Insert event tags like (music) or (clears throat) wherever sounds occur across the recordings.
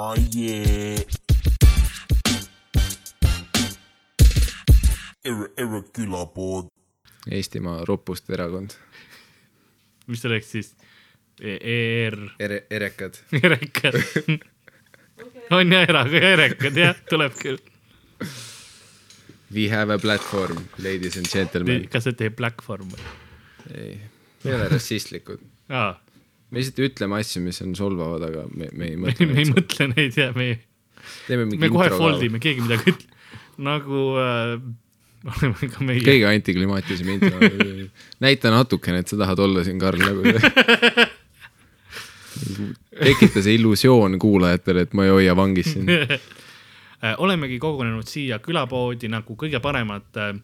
Oh yeah. Ere, Ere külapood. Eestimaa ropuste erakond. mis oleks siis E- ER, Ere-, erekad. (laughs) erekad on ja era-, erekad jah, tuleb küll. We have a platform, ladies and gentlemen. kas see teeb platvorm või? ei, me ei ole rassistlikud. aa, me lihtsalt ütleme asju, mis on solvavad, aga me, me ei mõtle (laughs) me ei mõtle neid ja me, teeme mingi me kohe fold ime, keegi midagi ütleb. nagu äh, (laughs) oleme ka meie. kõige antiklimaatilisem intro. näita natukene, et sa tahad olla siin, Karl, nagu (laughs) tekita see illusioon kuulajatele, et ma ei hoia vangis sind. Äh, olemegi kogunenud siia külapoodi nagu kõige paremad äh,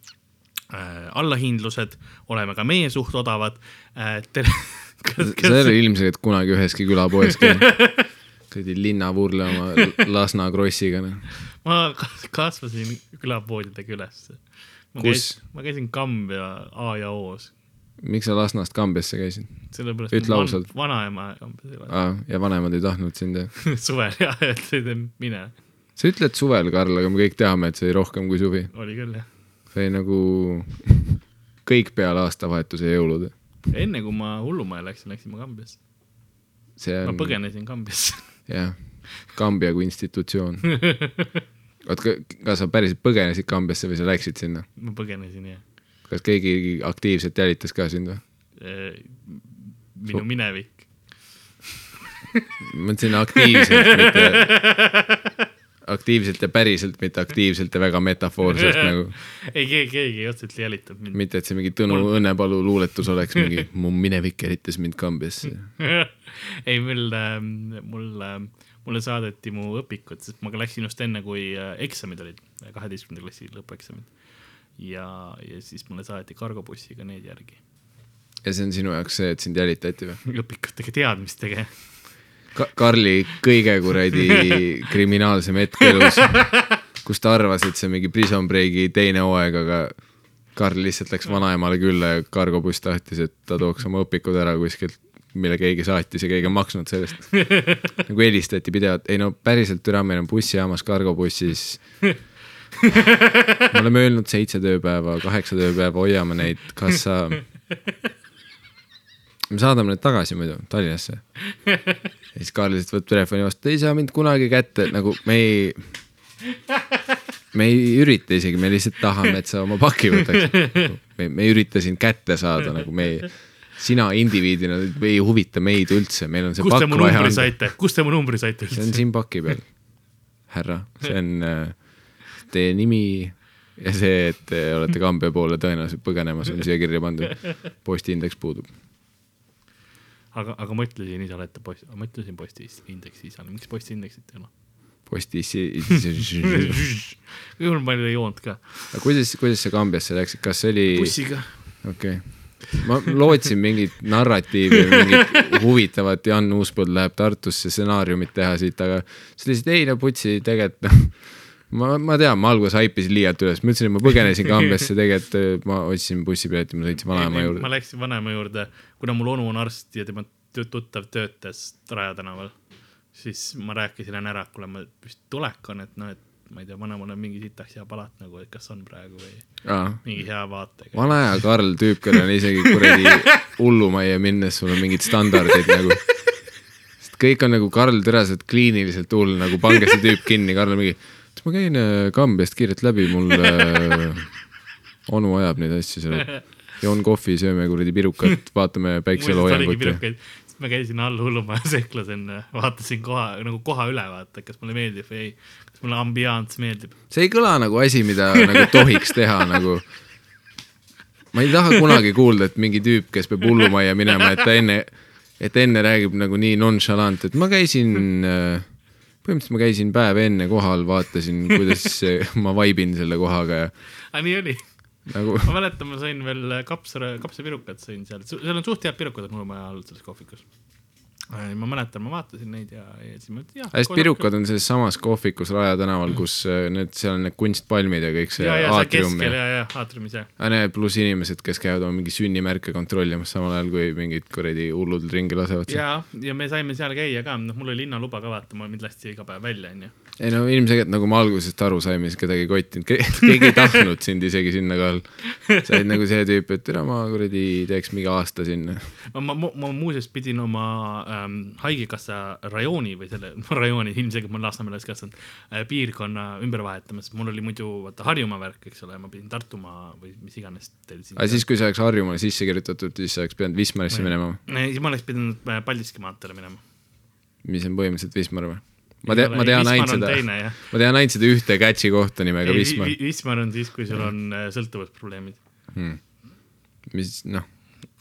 äh, allahindlused, oleme ka meie suht odavad äh,. tere, ei ole kas, ilmselgelt kunagi üheski külapoes käinud. (laughs) kuradi linnavurle oma Lasna krossiga. noh. ma kas- kasvasin külapoodidega ülesse. Kus? ma käisin Kambja A ja O-s, miks sa Lasnast Kambjasse käisid sellepärast. Ütle ausalt. vanaema Kambjas elas ah,? ja vanemad ei tahtnud sind jah? (laughs) suvel jah, ütlesid, et mine, sa ütled suvel, Karl, aga me kõik teame, et see oli rohkem kui suvi. oli küll jah. see oli nagu kõik peale aastavahetuse ja jõulude. Enne kui ma hullumajja läksin, läksin ma Kambjasse, see ma on, põgenesin Kambjasse. (laughs) jah, Kambja kui institutsioon. (laughs) oot, kas sa päriselt põgenesid Kambjasse või sa läksid sinna? ma põgenesin jah kas keegi aktiivselt jälitas ka sind või? Eh, minu minevik. ma mõtlesin aktiivselt, mitte (laughs) aktiivselt ja päriselt, mitte aktiivselt ja väga metafoorselt nagu. (laughs) ei, keegi, keegi otseselt ei jälitanud mind. mitte, et see mingi Tõnu Õnnepalu luuletus oleks (laughs) mingi mu minevik eritas mind Kambjasse. (laughs) ei, mul, mul, mulle saadeti mu õpikud, sest ma läksin just enne, kui äh, eksamid olid, kaheteistkümnenda klassi lõpueksamid. ja, ja siis mulle saadeti kargobussiga need järgi, ja see on sinu jaoks see, et sind jälitati või? õpikutega teadmistega. Ka-, Karli kõige kuradi (laughs) kriminaalsem hetk elus, kus ta arvas, et see on mingi Prison Breaki teine hooaeg, aga Karl lihtsalt läks vanaemale külla ja kargobuss tahtis, et ta tooks oma õpikud ära kuskilt, mille keegi saatis ja keegi on maksnud sellest. (laughs) nagu helistati pidevalt, ei no päriselt türa, meil on bussijaamas kargobussis. me oleme öelnud seitse tööpäeva, kaheksa tööpäeva, hoiame neid, kas sa. (laughs) me saadame need tagasi muidu Tallinnasse ja siis Karl lihtsalt võtab telefoni vastu, ei saa mind kunagi kätte, nagu me ei, me ei ürita isegi, me lihtsalt tahame, et sa oma paki võtaks. me, me ei ürita sind kätte saada, nagu me ei, sina indiviidina ei huvita meid üldse, meil on see kust te pakk mu vaja numbri anda. saite, kust te mu numbri saite see on üldse? siin paki peal, härra, see on äh, teie nimi ja see, et te olete Kambja poole tõenäoliselt põgenemas, on siia kirja pandud. postiindeks puudub. aga, aga ma ütlesin ise olete post, ma ütlesin postis indeksi isale, miks posti indeksit ei ole? postis, juhul ma ei joonud ka. aga kuidas, kuidas sa Kambjasse läksid, kas see oli, bussiga. okei okay., ma lootsin mingit narratiivi, mingit (laughs) huvitavat, Jan Uuspõld läheb Tartusse stsenaariumit teha siit, aga sa lihtsalt ei no putsi, tegelikult noh, ma, ma tean, ma alguses haipisin liialt üles, ma ütlesin, et ma põgenesin Kambjasse, (laughs) tegelikult äh, ma otsisin bussipileti, ma sõitsin vanaema ma juurde. läksin vanaema juurde, kuna mul onu on arst ja tema tuttav töötas Raja tänaval, siis ma rääkisin enne ära, et kuule, ma vist tulek on, et noh, et ma ei tea, vanemal on mingi sitaks hea palat nagu, et kas on praegu või mingi hea vaatega. vana hea Karl tüüp, kellel on isegi kuradi (laughs) hullumajja minnes sul on mingid standardid nagu. sest kõik on nagu Karl Tõraselt kliiniliselt hull, nagu pange see tüüp kinni, Karl on mingi, ma käin äh, Kambjast kiirelt läbi, mul äh, (laughs) onu ajab neid asju seal. joon kohvi, sööme kuradi pirukat, vaatame (laughs) päikseloojangut ja ma käisin all hullumajas (laughs) ehklasin, vaatasin koha nagu koha üle, vaata, kas mulle meeldib või ei. kas mulle ambiance meeldib. see ei kõla nagu asi, mida nagu tohiks teha nagu. ma ei taha kunagi kuulda, et mingi tüüp, kes peab hullumajja minema, et ta enne, et enne räägib nagu nii nonchalant, et ma käisin, põhimõtteliselt ma käisin päev enne kohal, vaatasin, kuidas (laughs) ma vaibin selle kohaga ja aga nii oli. nagu ma mäletan, ma sain veel kapsa, kapsapirukat sõin seal, seal on suht head pirukad on hullumaja all selles kohvikus. Ma mäletan, ma vaatasin neid ja, ja siis ma ütlesin jah. hästi pirukad on selles samas kohvikus Raja tänaval, kus äh, need, seal on need kunstpalmid ja kõik see aatrium ja ja, ja aatriumis jah. ja need pluss inimesed, kes käivad oma mingi sünnimärke kontrollimas, samal ajal kui mingid kuradi hullud ringi lasevad ja, ja me saime seal käia ka, noh, mul oli linnaluba ka vaata, ma mind lasti iga päev välja, onju. ei no ilmselgelt nagu me algusest aru saime, siis kedagi ei kottinud, (laughs) keegi ei tahtnud sind isegi sinna ka sa olid nagu see tüüp, et tere, ma kuradi teeks mingi aasta sinna. ma, ma, ma muuseas pidin oma ähm, haigekassa rajooni või selle, (laughs) rajooni, ilmselgelt ma olen Lasnamäel kasvanud äh,, piirkonna ümber vahetama, sest mul oli muidu vaata Harjumaa värk, eks ole, ma pidin Tartumaa või mis iganes teil siin. aga siis, kui see oleks Harjumaale sisse kirjutatud, siis sa oleks pidanud Wismarisse minema, siis ma oleks pidanud äh, Paldiski maanteele minema. mis on põhimõtteliselt Wismar või? ma tean, ma tean ainult seda, ma tean ainult seda ühte catch'i kohta nimega Wismar, Wismar on siis, kui sul on äh, sõltuvusprobleemid mis noh,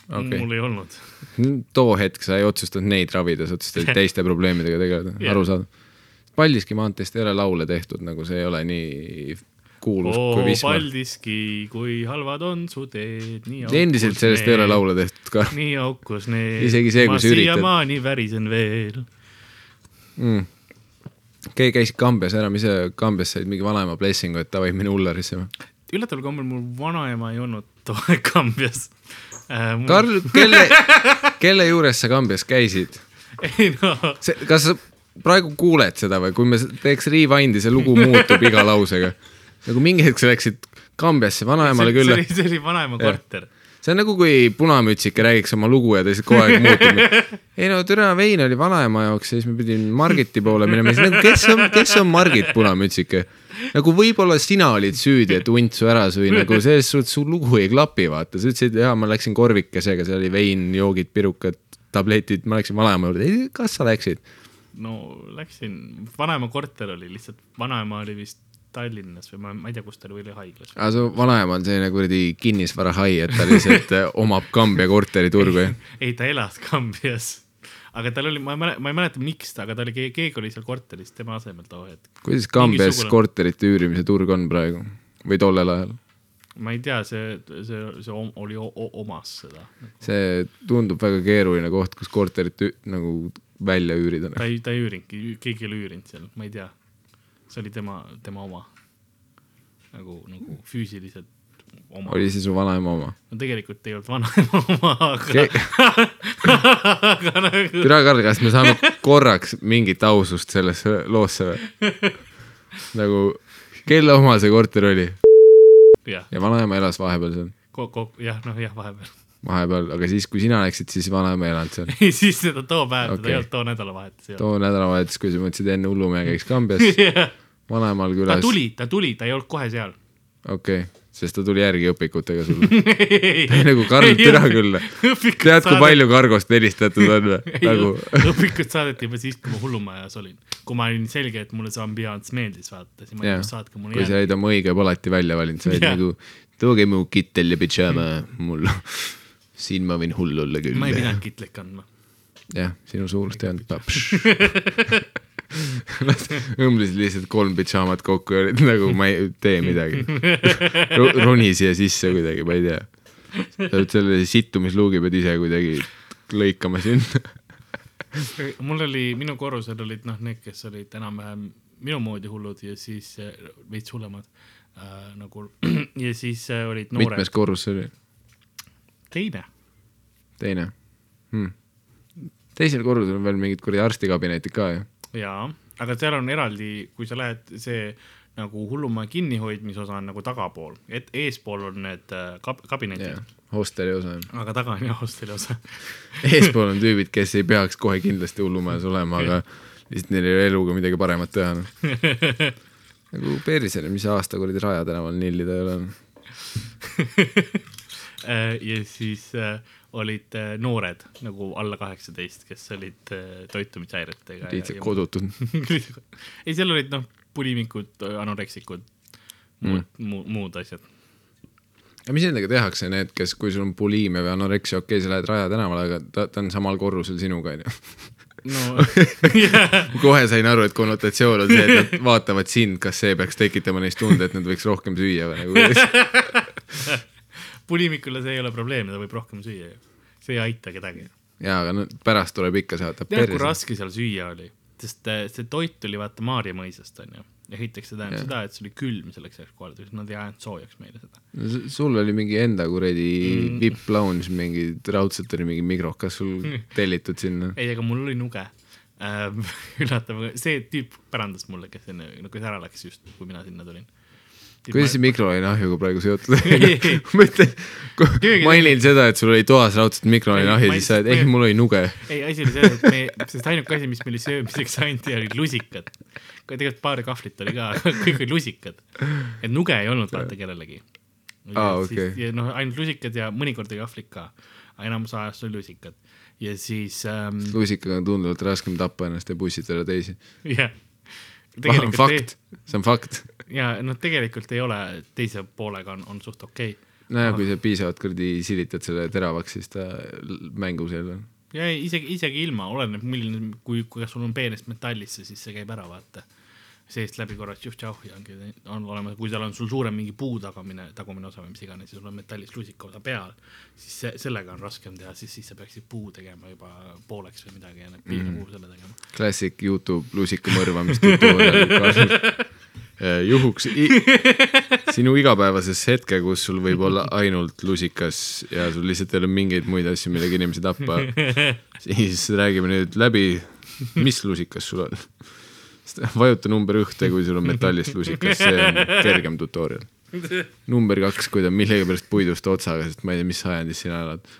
okay.. mul ei olnud. too hetk sa ei otsustanud neid ravida, sa otsustasid (laughs) teiste probleemidega tegeleda yeah., arusaadav. Paldiski maanteest ei ole laule tehtud, nagu see ei ole nii kuulus oo kui, Wismar. Paldiski, kui halvad on su teed, nii endiselt sellest ei ole laule tehtud ka nii aukus need. Isegi see, kui sa üritad. siiamaani värisen veel. mm.. keegi käis Kambjas ära, mis sa Kambjas said mingi vanaema blessingu, et davai, mine Ullarisse või? üllataval kombel mul vanaema ei olnud too aeg Kambjas äh,. Karl, kelle, (laughs) kelle juures sa Kambjas käisid? ei no, kas sa praegu kuuled seda või, kui me teeks rewind'i, see lugu muutub iga lausega. nagu mingi hetk sa läksid Kambjasse vanaemale see, see külla oli, see oli vanaema korter. See on nagu, kui punamütsike räägiks oma lugu ja ta lihtsalt kogu aeg muutub. (laughs) ei no türa vein oli vanaema jaoks ja siis ma pidin Margiti poole minema, siis nagu kes on, kes on Margit punamütsike? nagu võib-olla sina olid süüdi, et hunt su ära sõi, nagu selles suhtes su lugu ei klapi, vaata, sa ütlesid, jaa, ma läksin korvikesega, seal oli vein, joogid, pirukad, tabletid, ma läksin vanaema juurde, kas sa läksid? no läksin, vanaema korter oli lihtsalt, vanaema oli vist Tallinnas või ma, ma ei tea, kus ta oli, või oli haiglas. aga su vanaema on selline kuradi kinnisvarahai, et ta lihtsalt eh, omab Kambja korteriturgu, jah? (laughs) ei, ta elas Kambjas. aga tal oli, ma ei mäleta, ma ei mäleta, miks ta, aga ta oli, keegi oli seal korteris tema asemel too hetk. kuidas Kambjas Mingisugune- korterite üürimise turg on praegu või tollel ajal? ma ei tea, see, see, see om- oli o- o- omas seda. see tundub väga keeruline koht, kus korterit nagu välja üürida. ta ei, ta ei üürinudki, keegi ei ole üürinud seal, ma ei tea. See oli tema, tema oma. nagu, nagu füüsiliselt oma. oli see su vanaema oma? no tegelikult ei olnud vanaema (laughs) oma, aga Ke-, (laughs) aga nagu türa Karl, kas me saame korraks mingit ausust sellesse loosse või? nagu, kelle oma see korter oli jah, ja vanaema elas vahepeal seal, kokku, jah, noh jah, vahepeal. vahepeal, aga siis, kui sina läksid, siis vanaema ei elanud seal. (laughs) ei, siis seda too päev, teda Okei. ei olnud too nädalavahetus ei olnud. too nädalavahetus, kui sa mõtlesid enne hullumehe käiks Kambjas, vanaemal ta külas, tuli, ta tuli, ta ei olnud kohe seal. okei okay., sest ta tuli järgi õpikutega sulle. (laughs) nagu Karl, türa küll. tead, kui palju Kargost helistatud on või? nagu õpikud saadeti juba siis, kui ma hullumajas olin. kui ma olin selge, et mulle see ambiance meeldis vaata, siis ma Jah. yeah. saatke mulle kui sa jääda. olid oma õige palati välja valinud, sa olid nagu tooge mu kittel ja pidžaama, mul, (laughs) siin ma võin hull olla küll. ma ei pidanud kitlit kandma. jah, sinu suurust ei olnud paps. (laughs) (laughs) õmblesid lihtsalt kolm pidžaamat kokku ja olid nagu ma ei tee midagi Ro. roni siia sisse kuidagi, ma ei tea. sa pead selle sittumisluugi pead ise kuidagi lõikama sinna. mul oli, minu korrusel olid noh, need, kes olid enam-vähem minu moodi hullud ja siis äh, veits hullemad äh, nagu (clears throat) ja siis äh, olid noored mitmes. korrus see oli? teine. teine hmm.. teisel korrusel on veel mingid kuradi arstikabinetid ka ju. jaa, aga seal on eraldi, kui sa lähed, see nagu hullumaja kinnihoidmise osa on nagu tagapool, et eespool on need äh, kab-, kabinetid jah, hosteli osa aga taga on jah hosteli osa. (laughs) eespool on tüübid, kes ei peaks kohe kindlasti hullumajas olema, aga (laughs) lihtsalt neil ei ole eluga midagi paremat teha no.. nagu persele, mis aasta kuradi Raja tänaval nillida ei ole. (laughs) Äh, ja siis äh, olid äh, noored nagu alla kaheksateist, kes olid äh, toitumishäiretega. lihtsalt kodutud. ei, seal olid noh, pulimikud, anoreksikud, muud Mm. mm., muud, asjad. ja mis nendega tehakse, need, kes, kui sul on buliimia või anoreksia, okei okay,, sa lähed Raja tänavale, aga ta, ta on samal korrusel sinuga, onju. no yeah. (laughs) kohe sain aru, et konnotatsioon on see, et nad vaatavad sind, kas see peaks tekitama neis tunde, et nad võiks rohkem süüa või nagu. (laughs) pulimikule see ei ole probleem, ta võib rohkem süüa ju. see ei aita kedagi. jaa, aga no pärast tuleb ikka saata tead, kui raske seal süüa oli, sest äh, see toit tuli vaata Maarja mõisast onju ja esiteks see tähendab seda, et see oli külm selleks ajaks kohale, sest nad ei ajanud soojaks meile seda. sul oli mingi enda kuradi Mm. vipp lounge, mingi raudselt oli mingi mikrokas sul tellitud sinna. ei, aga mul oli nuge ähm. (laughs) üllatav, see tüüp pärandas mulle, kes enne, no kes ära läks just, kui mina sinna tulin. Kuidas see mikrolaineahjuga praegu seotud (laughs) on ma ütlen, Keegi- mainin seda, et sul oli toas raudselt mikrolaineahju, siis sa, et ei, mul oli nuge. ei, asi oli selles, et me, sest ainuke asi, mis meile söömiseks anti, olid lusikad. tegelikult paar kahvlit oli ka, kõik olid lusikad. et nuge ei olnud vaata kellelegi. Aa, okei. ja noh, ainult lusikad ja mõnikord oli kahvlit ka. aga enamus ajast oli lusikad. ja siis ähm,, lusikaga on tunduvalt raskem tappa ennast ja pussitada teisi. jah. tegelikult ei, fakt, see on fakt. Ja noh, tegelikult ei ole, teise poolega on, on suht okei okay.. nojah, kui sa piisavalt kuradi silitad selle teravaks, siis ta mängus jälle on. ja ei, isegi, isegi ilma, oleneb, milline, kui, kui sul on peenest metallist see, siis see käib ära, vaata. seest läbi korra tšuh-tšauh ja ongi, on olemas, kui seal on sul suurem mingi puu tagamine, tagumine osa või mis iganes ja sul on metallist lusika osa peal, siis see, sellega on raskem teha, siis, siis sa peaksid puu tegema juba pooleks või midagi ja need piirpuu selle tegema. klassik Youtube lusika mõrvamistutorial. Juhuks i, (laughs) sinu igapäevases hetke, kus sul võib olla (laughs) ainult lusikas ja sul lihtsalt ei ole mingeid muid asju, millega inimesi tappa, (laughs) siis räägime nüüd läbi, mis lusikas sul on. vajuta number ühte, kui sul on metallist lusikas, see on kergem tutorial. number kaks, kui ta on millegipärast puidust otsaga, sest ma ei tea, mis sajandis sina elad.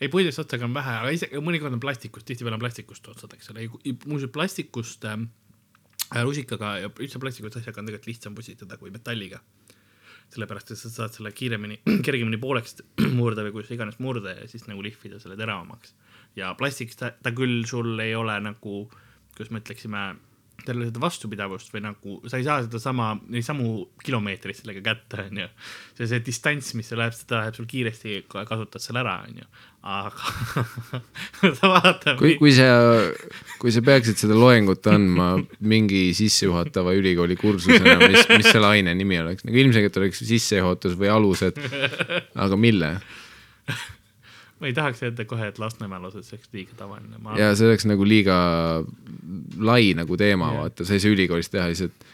ei, puidust otsaga on vähe, aga isegi mõnikord on plastikust, tihtipeale on plastikust otsad, eks ole, muuseas plastikust ähm, rusikaga ja üldse plastikust asjaga on tegelikult lihtsam pussitada kui metalliga. sellepärast, et sa saad selle kiiremini, (clears throat) kergemini pooleks (clears throat) murda või kuidas iganes murda ja siis nagu lihvida selle teravamaks. ja plastikist ta, ta küll sul ei ole nagu, kuidas me ütleksime, tal ei ole seda vastupidavust või nagu sa ei saa sedasama, neid samu kilomeetreid sellega kätte, onju. see, see distants, mis see läheb, seda läheb sul kiiresti, kasutad selle ära, onju. aga (laughs) sa vaatad. kui, kui sa, kui sa peaksid seda loengut andma mingi sissejuhatava ülikooli kursusena, mis, mis selle aine nimi oleks, nagu ilmselgelt oleks sissejuhatus või alused, aga mille? Ma ei tahaks öelda kohe, et Lasnamäel osas see oleks liiga tavaline. ja see oleks nagu liiga lai nagu teema vaata, sa ei saa ülikoolis teha lihtsalt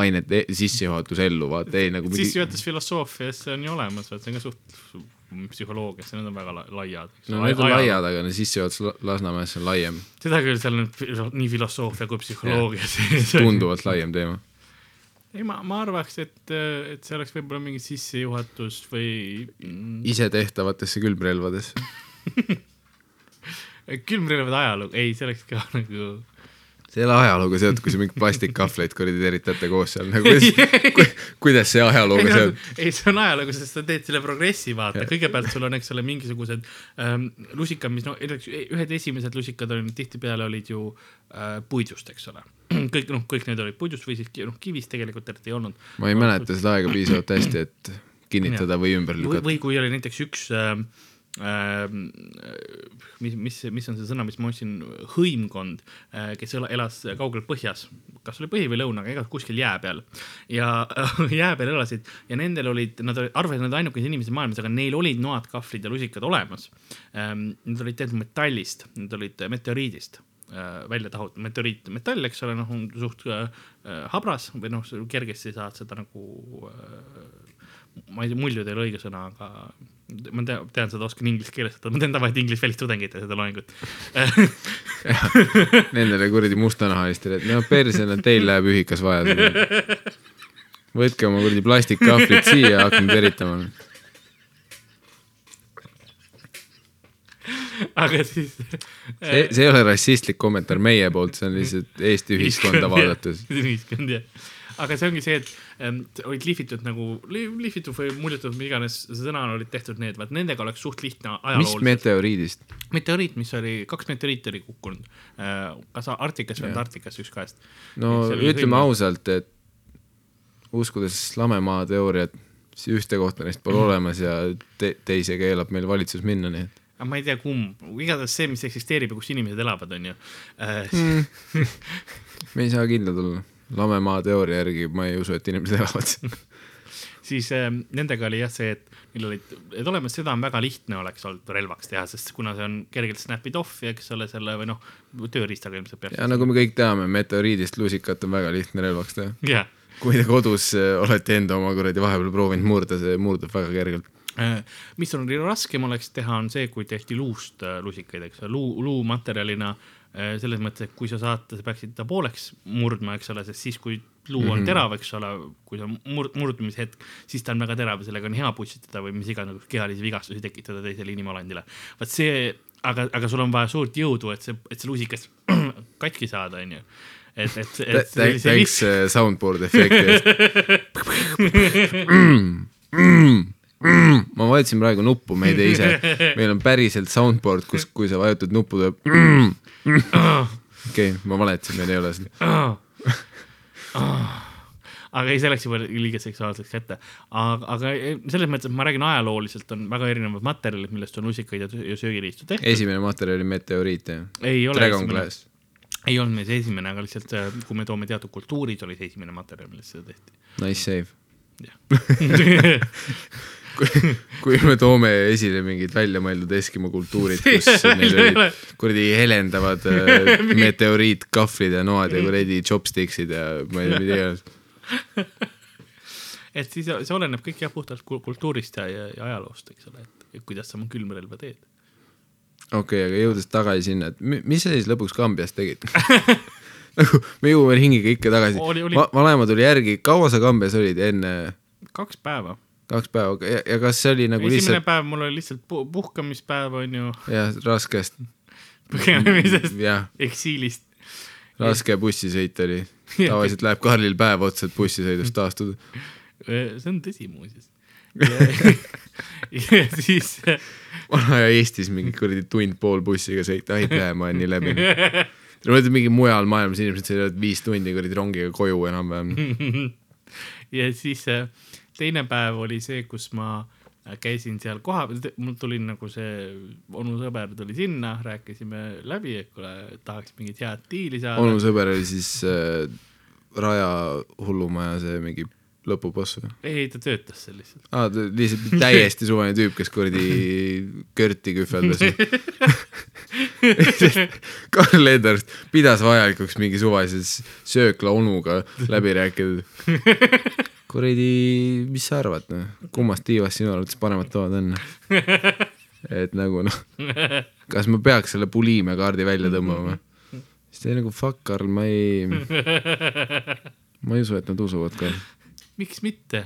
ainet e- sissejuhatus ellu, vaata ei nagu mingi, sissejuhatus filosoofiasse on ju olemas, vaat see on ka suht psühholoogiasse, need on väga la- laiad. no need on laiad, aga no sissejuhatus La- Lasnamäes on laiem, seda küll, seal on nii filosoofia kui psühholoogia sees. tunduvalt laiem teema. ei, ma, ma arvaks, et, et see oleks võib-olla mingi sissejuhatus või mm, isetehtavatesse külmrelvadesse. (laughs) külmrelvade ajalugu, ei, see oleks ka nagu see ei ole ajalooga seotud, kui sa mingeid plastikkahvleid kuradi teritate koos seal, nagu kuidas, ku, kuidas see ajalooga seotud? ei, see on ajalugu, sest sa teed selle progressi, vaata, kõigepealt sul on, eks ole, mingisugused ähm, lusikad, mis no ühed esimesed lusikad olid tihtipeale olid ju äh, puidust, eks ole. kõik, noh, kõik need olid puidust või siis noh, kivist tegelikult tegelikult ei olnud. ma ei mäleta seda aega piisavalt hästi, et kinnitada või ümber lükata. või kui oli näiteks üks äh, mis, mis, mis on see sõna, mis ma ostsin, hõimkond äh,, kes ela- elas kaugel põhjas, kas oli põhi või lõuna, aga igal kuskil jää peal. Ja (laughs) jää peal elasid ja nendel olid, nad arvasid, nad ainukesed inimesed maailmas, aga neil olid noad, kahvlid ja lusikad olemas. Ähm,. Need olid tehtud metallist, need olid meteoriidist äh, välja tahutud, meteoriit, metall, eks ole, noh, on suht äh, habras või noh, kergesti saad seda nagu ma ei tea, muljud ei ole õige sõna, aga ma tean, tean seda, oskan inglise keeles, ma teen tavaliselt inglise välistudengitele seda loengut. Nendele kuradi mustanahalistele, et no perse, no teil läheb ühikas vaja. võtke oma kuradi plastikkahvlid siia ja hakkame teritama. aga siis. see, see ei ole rassistlik kommentaar meie poolt, see on lihtsalt Eesti ühiskonda vaadates. ühiskond jah, aga see ongi see, et olid lihvitud nagu li, lihvitud või muljetud, mis iganes see sõna olid tehtud need, vaat nendega oleks suht lihtne mis ajalooliselt. meteoriidist? meteoriit, mis oli, kaks meteoriiti oli kukkunud äh,, kas Arktikas või Antarktikas, üks kahest. no ütleme. ausalt, et uskudes lamemaa teooriat, siis ühte kohta neist pole (laughs) olemas ja te teise keelab meil valitsus minna, nii et aga ma ei tea, kumb, igatahes see, mis eksisteerib ja kus inimesed elavad, on ju äh,. Mm. (laughs) me ei saa kindlad olla. Lamemaa teooria järgi ma ei usu, et inimesed elavad siis äh, nendega oli jah see, et neil olid, et olemas seda on väga lihtne oleks olnud relvaks teha, sest kuna see on kergelt snap'id off'i, eks ole, selle või noh, tööriistaga ilmselt peaks. ja nagu me kõik teame, meteoriidist lusikat on väga lihtne relvaks teha. jah, kui te kodus äh, olete enda oma kuradi vahepeal proovinud murda, see murdub väga kergelt. Äh, mis on raskem oleks teha, on see, kui tehti luust äh, lusikaid, eks ole, luu, luumaterjalina äh, selles mõttes, et kui sa saad, sa peaksid ta pooleks murdma, eks ole, sest siis, kui luu on mm -hmm. terav, eks ole, kui see on murd-, murdumise hetk, siis ta on väga terav ja sellega on hea pussitada või mis iganes kehalisi vigastusi tekitada teisele inimolendile. vot see, aga, aga sul on vaja suurt jõudu, et see, et see lusikas (clears throat) katki saada, onju. et, et, et Thanks äh, soundboard efekti eest. (laughs) (clears throat) (clears throat) ma vajutasin praegu nuppu, me ei tee ise. (laughs) meil on päriselt soundboard, kus, kui sa vajutad nuppu, tuleb. (laughs) okei, ma valetasin, meil ei ole seda. aga ei, see läks juba liiga seksuaalseks kätte. aga, aga selles mõttes, et ma räägin ajalooliselt on väga erinevad materjalid, millest on lusikaid ja, ja söögiriistu tehtud. esimene materjal oli meteoriit, jah? ei ole Dragon esimene, ei olnud meil see esimene, aga lihtsalt see, kui me toome teatud kultuurid, oli see esimene materjal, millest seda tehti. Nice save. jah, (laughs) kui, me toome esile mingid väljamõeldud Eskimo kultuurid, kus (laughs) neil olid kuradi helendavad (laughs) äh, meteoriitkahvlid ja noad ja kuradi chopsticksid ja ma ei tea, mida iganes. (laughs) et siis see oleneb kõik jah puhtalt kul- kultuurist ja, ja, ja ajaloost, eks ole, et, kuidas sa oma külmrelva teed. okei okay,, aga jõudes tagasi sinna, et mi- mis sa siis lõpuks Kambjas tegid? nagu me jõuame ringiga ikka tagasi vanaema tuli järgi, kaua sa Kambjas olid enne kaks päeva. Kaks päeva ja, ja kas see oli nagu esimene lihtsalt lihtsalt... päev mul oli lihtsalt pu puhkamispäev onju, jah, raskest, põgenemisest, eksiilist. raske bussisõit oli. (laughs) tavaliselt läheb Karlil päev otsa, et bussisõidust taastuda. see on tõsi muuseas. ja, (laughs) siis vanaja Eestis mingi kuradi tund-pool bussiga sõita, aitäh, ma olen nii läbi. ma mõtlen mingi mujal maailmas inimesed sõidavad viis tundi kuradi rongiga koju enam-vähem. (laughs) ja siis äh, teine päev oli see, kus ma käisin seal kohapeal, mul tuli nagu see onu sõber tuli sinna, rääkisime läbi, et kuule, tahaks mingit head diili saada. onu sõber oli siis äh, Raja hullumaja see mingi lõpuboss või? ei, ta töötas seal lihtsalt. aa, ta lihtsalt täiesti suvaline tüüp, kes kuradi Körti kühveldas. (laughs) Karl Ederst pidas vajalikuks mingi suvalises söökla onuga läbi rääkida. (laughs) kuradi, mis sa arvad, noh, kummast tiivast sinu arvates paremad toad on? (laughs) et nagu noh, kas ma peaks selle buliimia kaardi välja tõmbama? siis ta oli nagu fuck, Karl, ma ei, ma ei usu, et nad usuvad ka. miks mitte?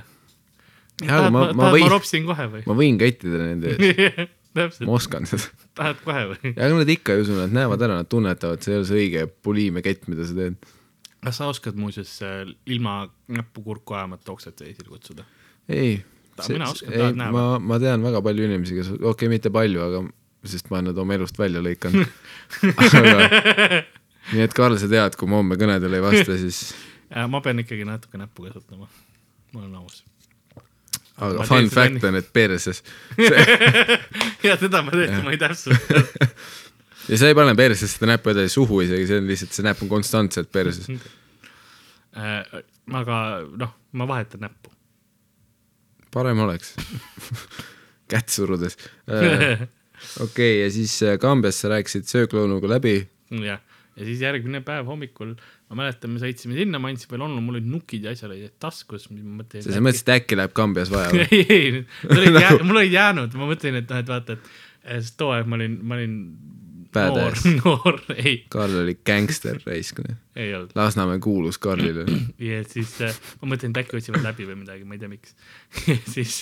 Tahad, ma- ma, võin- ma ropsin kohe või? ma võin kettida nende ees, (laughs) ma oskan seda. tahad kohe või? ja aga nad ikka ei usu, nad näevad ära, nad tunnetavad, see ei ole see õige buliimia kett, mida sa teed. Kas sa oskad muuseas äh, ilma näppu kurku ajamata okset esile kutsuda? ei, mina oskan, tahad näha ma, ma tean väga palju inimesi, kes, okei okay,, mitte palju, aga sest ma olen nad oma elust välja lõikanud. (laughs) aga nii et Karl, sa tead, kui ma homme kõnedele ei vasta, siis (laughs) Äh, ma pean ikkagi natuke näppu kasutama. ma olen aus. aga Ma fun fact on, et perses. (laughs) ja seda ma tõesti, ma ei täpsusta. Ja sa ei pane persesse seda näppu edasi suhu isegi, see on lihtsalt, see näpp on konstantselt perses. Äh, aga noh, ma vahetan näppu. parem oleks (laughs) kätt surudes. (laughs) okei, ja siis äh, Kambjas sa rääkisid söökloonuga läbi. jah, ja siis järgmine päev hommikul, ma mäletan, me sõitsime sinna, ma andsin veel onu, mul olid nukid ja asjad olid taskus, ma mõtlesin. sa mõtlesid, et äkki läheb Kambjas vaja või? ei, ei, mul olid jäänud, ma mõtlesin, et noh, et vaata, et sest too aeg ma olin, ma olin Badass., noor, (laughs) ei, Karl oli gängster raisk. ei olnud. Lasnamäe kuulus Karlile. (clears throat) ja siis äh, ma mõtlesin, et äkki otsivad läbi või midagi, ma ei tea, miks. (laughs) siis,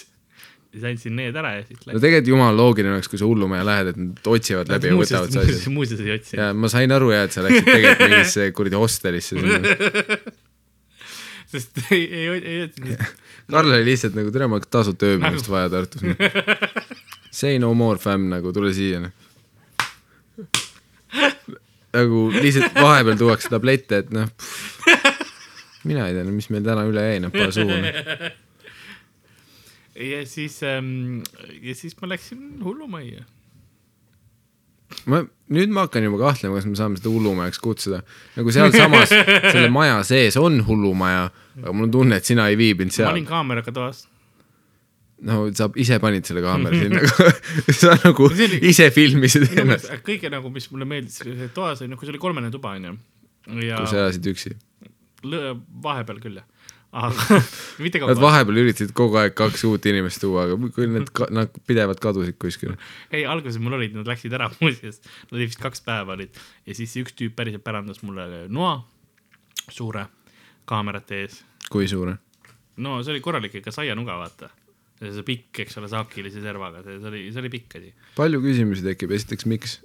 siis andsin need ära ja siis no tegelikult jumala loogiline oleks, kui sa hullumaja lähed, et nad otsivad läbi ja võtavad su asjad. (laughs) muuseas ei otsinud. ja ma sain aru jah, et sa läksid tegelikult mingisse kuradi hostelisse sest ei, ei, ei otsinud. Karl oli lihtsalt nagu, tere, mul on tasuta ööbimist vaja Tartus. Say no more fam nagu, tule siia. Nagu lihtsalt vahepeal tuuakse tablette, et noh, mina ei tea, mis meil täna üle jäi, noh, pane suhu. ja siis ähm,, ja siis ma läksin hullumajja. ma, nüüd ma hakkan juba kahtlema, kas me saame seda hullumajaks kutsuda. nagu sealsamas, selle maja sees on hullumaja, aga mul on tunne, et sina ei viibinud ma seal olin. kaameraga toas. No sa ise panid selle kaamera (laughs) sinna, sa nagu oli- ise filmisid ennast, kõige nagu, mis mulle meeldis, see toas oli, noh, kui see oli kolmene tuba onju. ja kui sa elasid üksi. vahepeal küll jah, aga (laughs) mitte kogu Nad vahepeal üritasid kogu aeg kaks uut inimest tuua, aga kui need, nad pidevalt kadusid kuskile. ei, alguses mul olid, nad läksid ära (laughs) muuseas, nad olid vist kaks päeva olid ja siis üks tüüp päriselt pärandas mulle noa suure kaamerate ees. kui suure? no see oli korralik ikka saianuga, vaata. See pikk, eks ole, saakilise servaga, see oli, see oli pikk asi. palju küsimusi tekib, esiteks miks?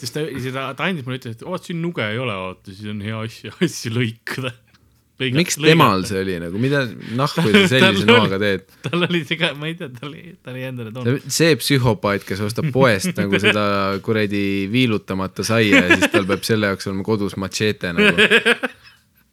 siis ta, ta, ta andis mulle, ütles, et oot, siin nuge ei ole, vaata, siis on hea asju, asju lõikada. miks temal see oli nagu, mida nahku sa sellise Tal noaga teed? tal oli see ka, ma ei tea, ta oli, ta oli endale toonud. see psühhopaat, kes ostab poest nagu (laughs) seda kuradi viilutamata saia ja siis tal peab selle jaoks olema kodus matšeete nagu. (laughs)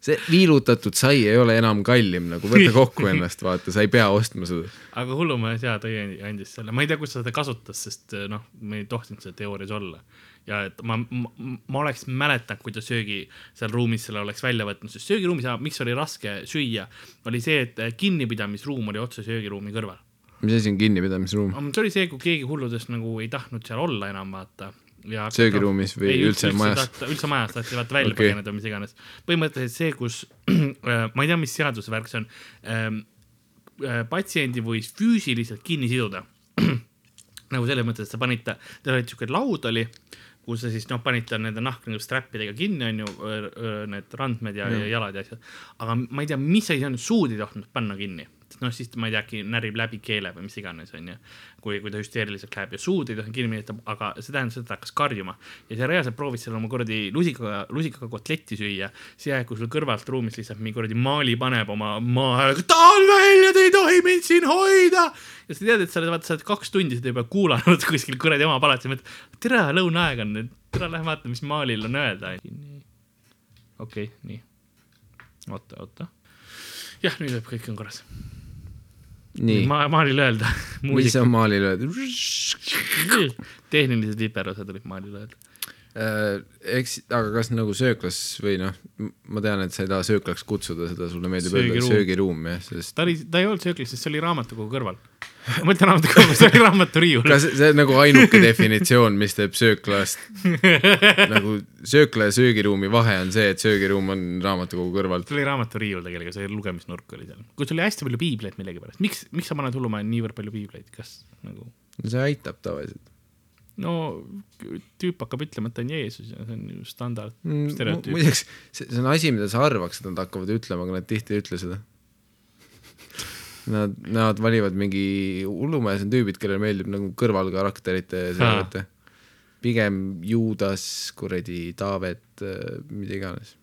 see viilutatud sai ei ole enam kallim nagu, võta kokku ennast, vaata, sa ei pea ostma seda. aga hullumees jaa, tõi, andis selle, ma ei tea, kus ta seda kasutas, sest noh, me ei tohtinud seda teoorias olla. ja et ma, ma, ma oleks mäletanud, kui ta söögi seal ruumis selle oleks välja võtnud, sest söögiruumis, miks oli raske süüa, oli see, et kinnipidamisruum oli otse söögiruumi kõrval. mis asi on kinnipidamisruum? see oli see, kui keegi hulludest nagu ei tahtnud seal olla enam, vaata. Ja Söögiruumis või üldse majas? tahta, üldse majas taheti vaata välja okay. põgeneda või mis iganes. põhimõtteliselt see, kus (clears throat) äh, ma ei tea, mis seaduse värk see on ähm,, äh, patsiendi võis füüsiliselt kinni siduda. (clears throat) nagu selles mõttes, et sa panid ta, tal oli siuke laud oli, kus sa siis noh, panid ta nende nahk nagu strappidega kinni, onju, need randmed ja, ja jalad ja asjad. aga ma ei tea, mis asi see on, suud ei tohtinud panna kinni. noh, siis ma ei tea, äkki närib läbi keele või mis iganes, onju. kui, kui ta hüsteeriliselt läheb ja suud ei tohi kinni minna, aga see tähendas seda, et ta hakkas karjuma. ja sa reaalselt proovid seal oma kuradi lusikaga, lusikaga kotletti süüa, see aeg, kui sul kõrvalt ruumis lihtsalt mingi kuradi maali paneb oma maa häälega, tahan välja, te ei tohi mind siin hoida. ja sa tead, et sa oled, vaata, sa oled kaks tundi seda juba kuulanud (laughs) kuskil kuradi oma palatis, mõtled, tere, lõunaaeg on tere, lähme vaatame, mis maalil on öelda. okei okay,, nii. oota, oota. jah, nüüd võib, kõik on korras. nii, ma, maalil öelda. (laughs) mis on maalil öeldud? tehnilised viperused olid maalil öelda. Äh, eks, aga kas nagu sööklas või noh, ma tean, et sa ei taha sööklaks kutsuda seda, sulle meeldib öelda söögiruum jah, sest ta oli, ta ei olnud sööklas, sest see oli raamatukogu kõrval. (laughs) ma mõtlen raamatukogu, see oli raamaturiiul. kas see on nagu ainuke definitsioon, mis teeb sööklast (laughs) nagu söökla ja söögiruumi vahe on see, et söögiruum on raamatukogu kõrval. see oli raamaturiiul tegelikult, see lugemisnurk oli seal. kus oli hästi palju piibleid millegipärast, miks, miks sa paned hullumaja niivõrd palju piibleid, kas nagu see aitab tavaliselt no tüüp hakkab ütlema, et ta on Jeesus ja see on ju standard mm,. stereotüüp. muideks, see see on asi, mida sa arvaks, et nad hakkavad ütlema, aga nad tihti ei ütle seda. (laughs) Nad, nad valivad mingi hullumees on tüübid, kellele meeldib nagu kõrvalkarakterite see vaata. pigem Juudas, kuradi Taavet, mida iganes.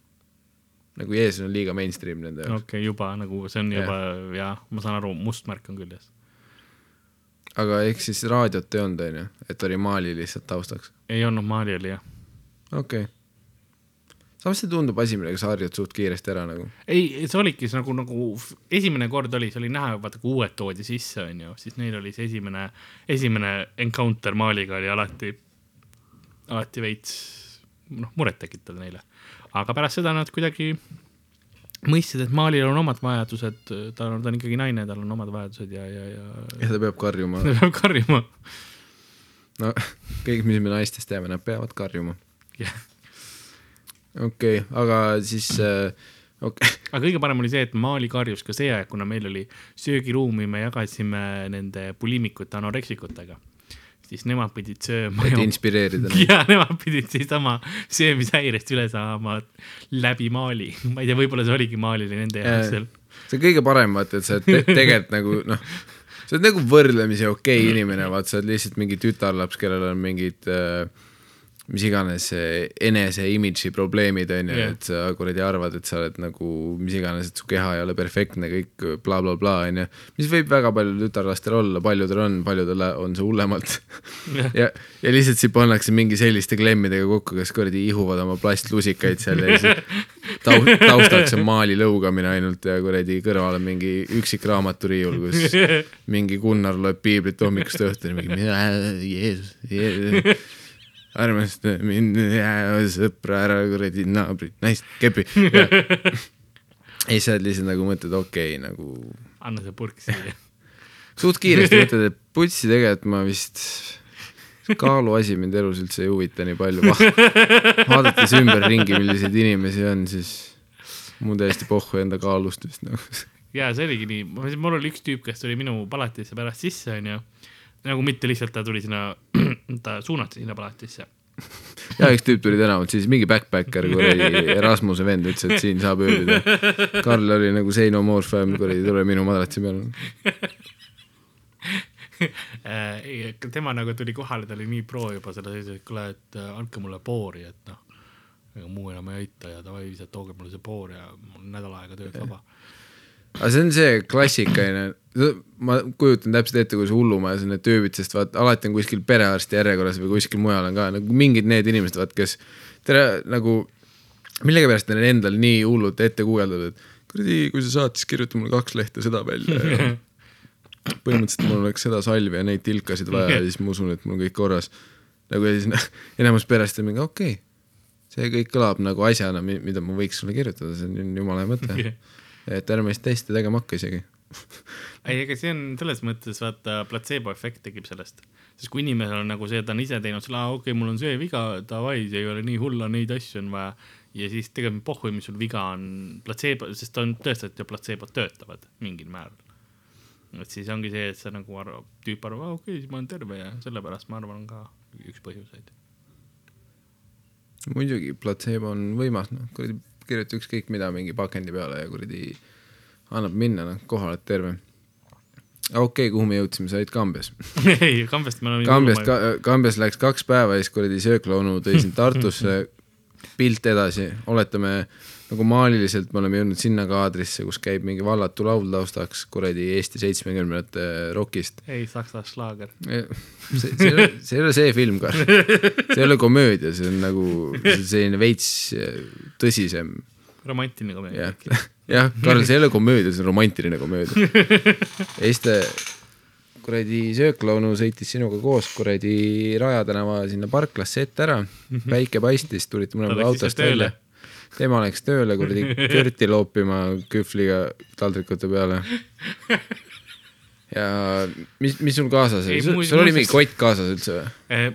nagu Jeesus on liiga mainstream nende jaoks okei okay,, juba nagu see on juba jaa, ma saan aru, must märk on küljes. aga ehk siis raadiot ei olnud, onju, et oli Mali lihtsalt taustaks. ei olnud Maali oli jah. okei okay.. Samas see tundub asi, millega sa harjud suht kiiresti ära nagu. ei, see oligi see nagu, nagu esimene kord oli, see oli näha, vaata kui uued toodi sisse, onju, siis neil oli see esimene, esimene encounter Maaliga oli alati, alati veits noh, murettekitav neile. aga pärast seda nad kuidagi mõistsid, et Maalil on omad vajadused, ta on, ta on ikkagi naine, tal on omad vajadused ja, ja, ja ja ta peab karjuma. (laughs) ta peab karjuma. no kõik, mis me naistest teame, nad peavad karjuma. jah, okei okay,, aga siis äh, okay., aga kõige parem oli see, et Maali karjus ka see aeg, kuna meil oli söögiruumi, me jagasime nende bulimikute anoreksikutega, siis nemad pidid sööma et inspireerida neid. ja nemad pidid siis oma söömishäirest üle saama läbi maali. (laughs) ma ei tea, võib-olla see oligi maalile nende jaoks seal. see on kõige parem, vaata, et sa te (laughs) tegelikult nagu noh, sa oled nagu võrdlemisi okei okay inimene, vaata, sa oled lihtsalt mingi tütarlaps, kellel on mingid äh, mis iganes enese imidži probleemid onju Jah. yeah., et sa kuradi arvad, et sa oled nagu mis iganes, et su keha ei ole perfektne, kõik blablabla bla, onju. mis võib väga paljudel tütarlastel olla, paljudel on, paljudel on see hullemalt ja, ja lihtsalt siin pannakse mingi selliste klemmidega kokku, kes kuradi ihuvad oma plastlusikaid seal ja siis tau-, taustaks on maali lõugamine ainult ja kuradi kõrval on mingi üksik raamaturiiul, kus (laughs) mingi Gunnar loeb piiblit hommikust õhtuni, mingi "Mina, Jeesus, Jeesus, armasta mind, sõpra ära kuradi naabrit, naist, kepi. (laughs) ei, sa oled lihtsalt nagu mõtled, okei okay,, nagu anna see purk siia. suht kiiresti mõtled, et putsi tegelikult ma vist, kaaluasi mind elus üldse ei huvita nii palju Va,. vaadates ümberringi, milliseid inimesi on, siis mul täiesti pohhu enda kaalust vist nagu. ja see oligi nii, mul oli üks tüüp, kes tuli minu palatisse pärast sisse, onju. Nagu mitte lihtsalt ta tuli sinna, (clears throat) ta suunati sinna palatisse. (laughs) ja üks tüüp tuli tänavalt, siis mingi backpacker, kuradi (laughs) Erasmuse vend ütles, et siin saab ööbida. Karl oli nagu say no more fam, kuradi tule minu madratsi peale. (laughs) Äh, tema nagu tuli kohale, ta oli nii pro juba selle sees, et kuule, et äh, andke mulle boori, et noh, ega muu enam ei aita ja davai, lihtsalt tooge mulle see boor ja mul on nädal aega tööd vaba. Aga see on see klassikaline, ma kujutan täpselt ette, kui see hullumajas on need tüübid, sest vaat alati on kuskil perearsti järjekorras või kuskil mujal on ka nagu mingid need inimesed, vaat kes tere nagu millegipärast neil endal nii hullult ette guugeldada, et kuradi, kui sa saad, siis kirjuta mulle kaks lehte seda välja ja (laughs) põhimõtteliselt mul oleks seda salvi ja neid tilkasid vaja ja siis ma usun, et mul on kõik korras. nagu ja siis (laughs) enamus perest on mingi okei okay,, see kõik kõlab nagu asjana, mida ma võiks sulle kirjutada, see on jumala hea mõte. Et ärme siis testi tegema hakka isegi. ei, ega see on selles mõttes vaata platseebo efekt tekib sellest, sest kui inimesel on nagu see, et ta on ise teinud selle, aa okei okay,, mul on see viga, davai, see ei ole nii hull, neid asju on vaja. ja siis tegelikult pohhui, mis sul viga on, platseebo, sest on tõestatud ju platseebod töötavad mingil määral. et siis ongi see, et sa nagu arvad, tüüp arvab, aa okei okay,, siis ma olen terve ja sellepärast ma arvan, on ka üks põhjuseid. muidugi, platseebo on võimas, noh, kuradi kirjuta ükskõik mida mingi pakendi peale ja kuradi annab minna, noh, kohale oled terve. okei okay,, kuhu me jõudsime, sa olid Kambjas. (laughs) ei, Kambjast me oleme. Kambjast ka,, Kambjas läks kaks päeva ja siis kuradi sööklaonu tõi sind Tartusse, (laughs) pilt edasi, oletame nagu maaliliselt me oleme jõudnud sinna kaadrisse, kus käib mingi vallatu laul taustaks kuradi Eesti seitsmekümnendate rokist. ei, Saksa slaager. see, see ei ole, see ei ole see film, Karl. see ei ole komöödia, see on nagu selline veits tõsisem, romantiline komöödia jah. Karl, see ei ole komöödia, see on romantiline komöödia. ta kuradi sööklaunu sõitis sinuga koos kuradi Raja tänava sinna parklasse ette ära, päike paistis, tulite mõlemad autost välja. tema läks tööle kuradi (laughs) körti loopima kühvliga taldrikute peale. ja mis, mis sul kaasas oli, mu- sul oli mingi kott kaasas üldse või? Eh,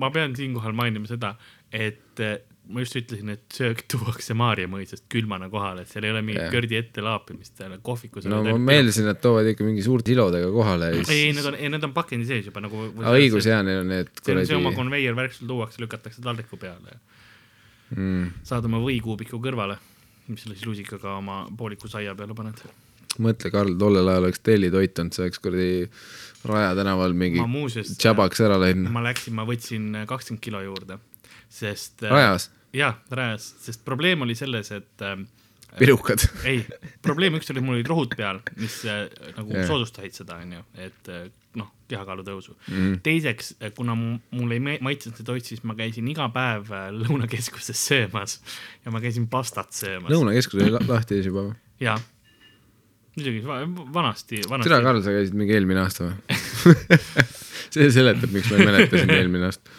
ma pean siinkohal mainima seda, et eh, ma just ütlesin, et söök (laughs) tuuakse Maarja mõisast külmana kohale, et seal ei ole mingit Jah. kõrdi ette laapimist seal kohvikus. no ma meeldisin, et toovad ikka mingi suurte kilodega kohale ei, ei need on, ei need on pakendi sees juba nagu. õigus, jaa, neil on need see on see oma konveier värk, sul tuuakse, lükatakse taldriku peale. mm, saad oma võikuubiku kõrvale, mis selle siis lusikaga oma pooliku saia peale paned. mõtle, Karl, tollel ajal oleks tellitoit olnud, see oleks kuradi Raja tänaval mingi ma muuseas, tšabaks ära läinud. ma läksin, ma võtsin kakskümmend kilo juurde, sest. Rajas, jah, rajas, sest probleem oli selles, et äh, pirukad. (laughs) ei, probleem üks oli, mul olid rohud peal, mis äh, nagu yeah. soodustasid seda, onju, et äh, noh, kehakaalu tõusu mm. Teiseks, kuna mu- mulle ei maitsenud see toit, siis ma käisin iga päev äh, lõunakeskuses söömas ja ma käisin pastat söömas. lõunakeskus oli la- lahti ees juba või? jaa, muidugi va vanasti, vanasti. tere, Karl, sa käisid mingi eelmine aasta või? (laughs) see seletab, miks ma ei mäleta sind eelmine aasta.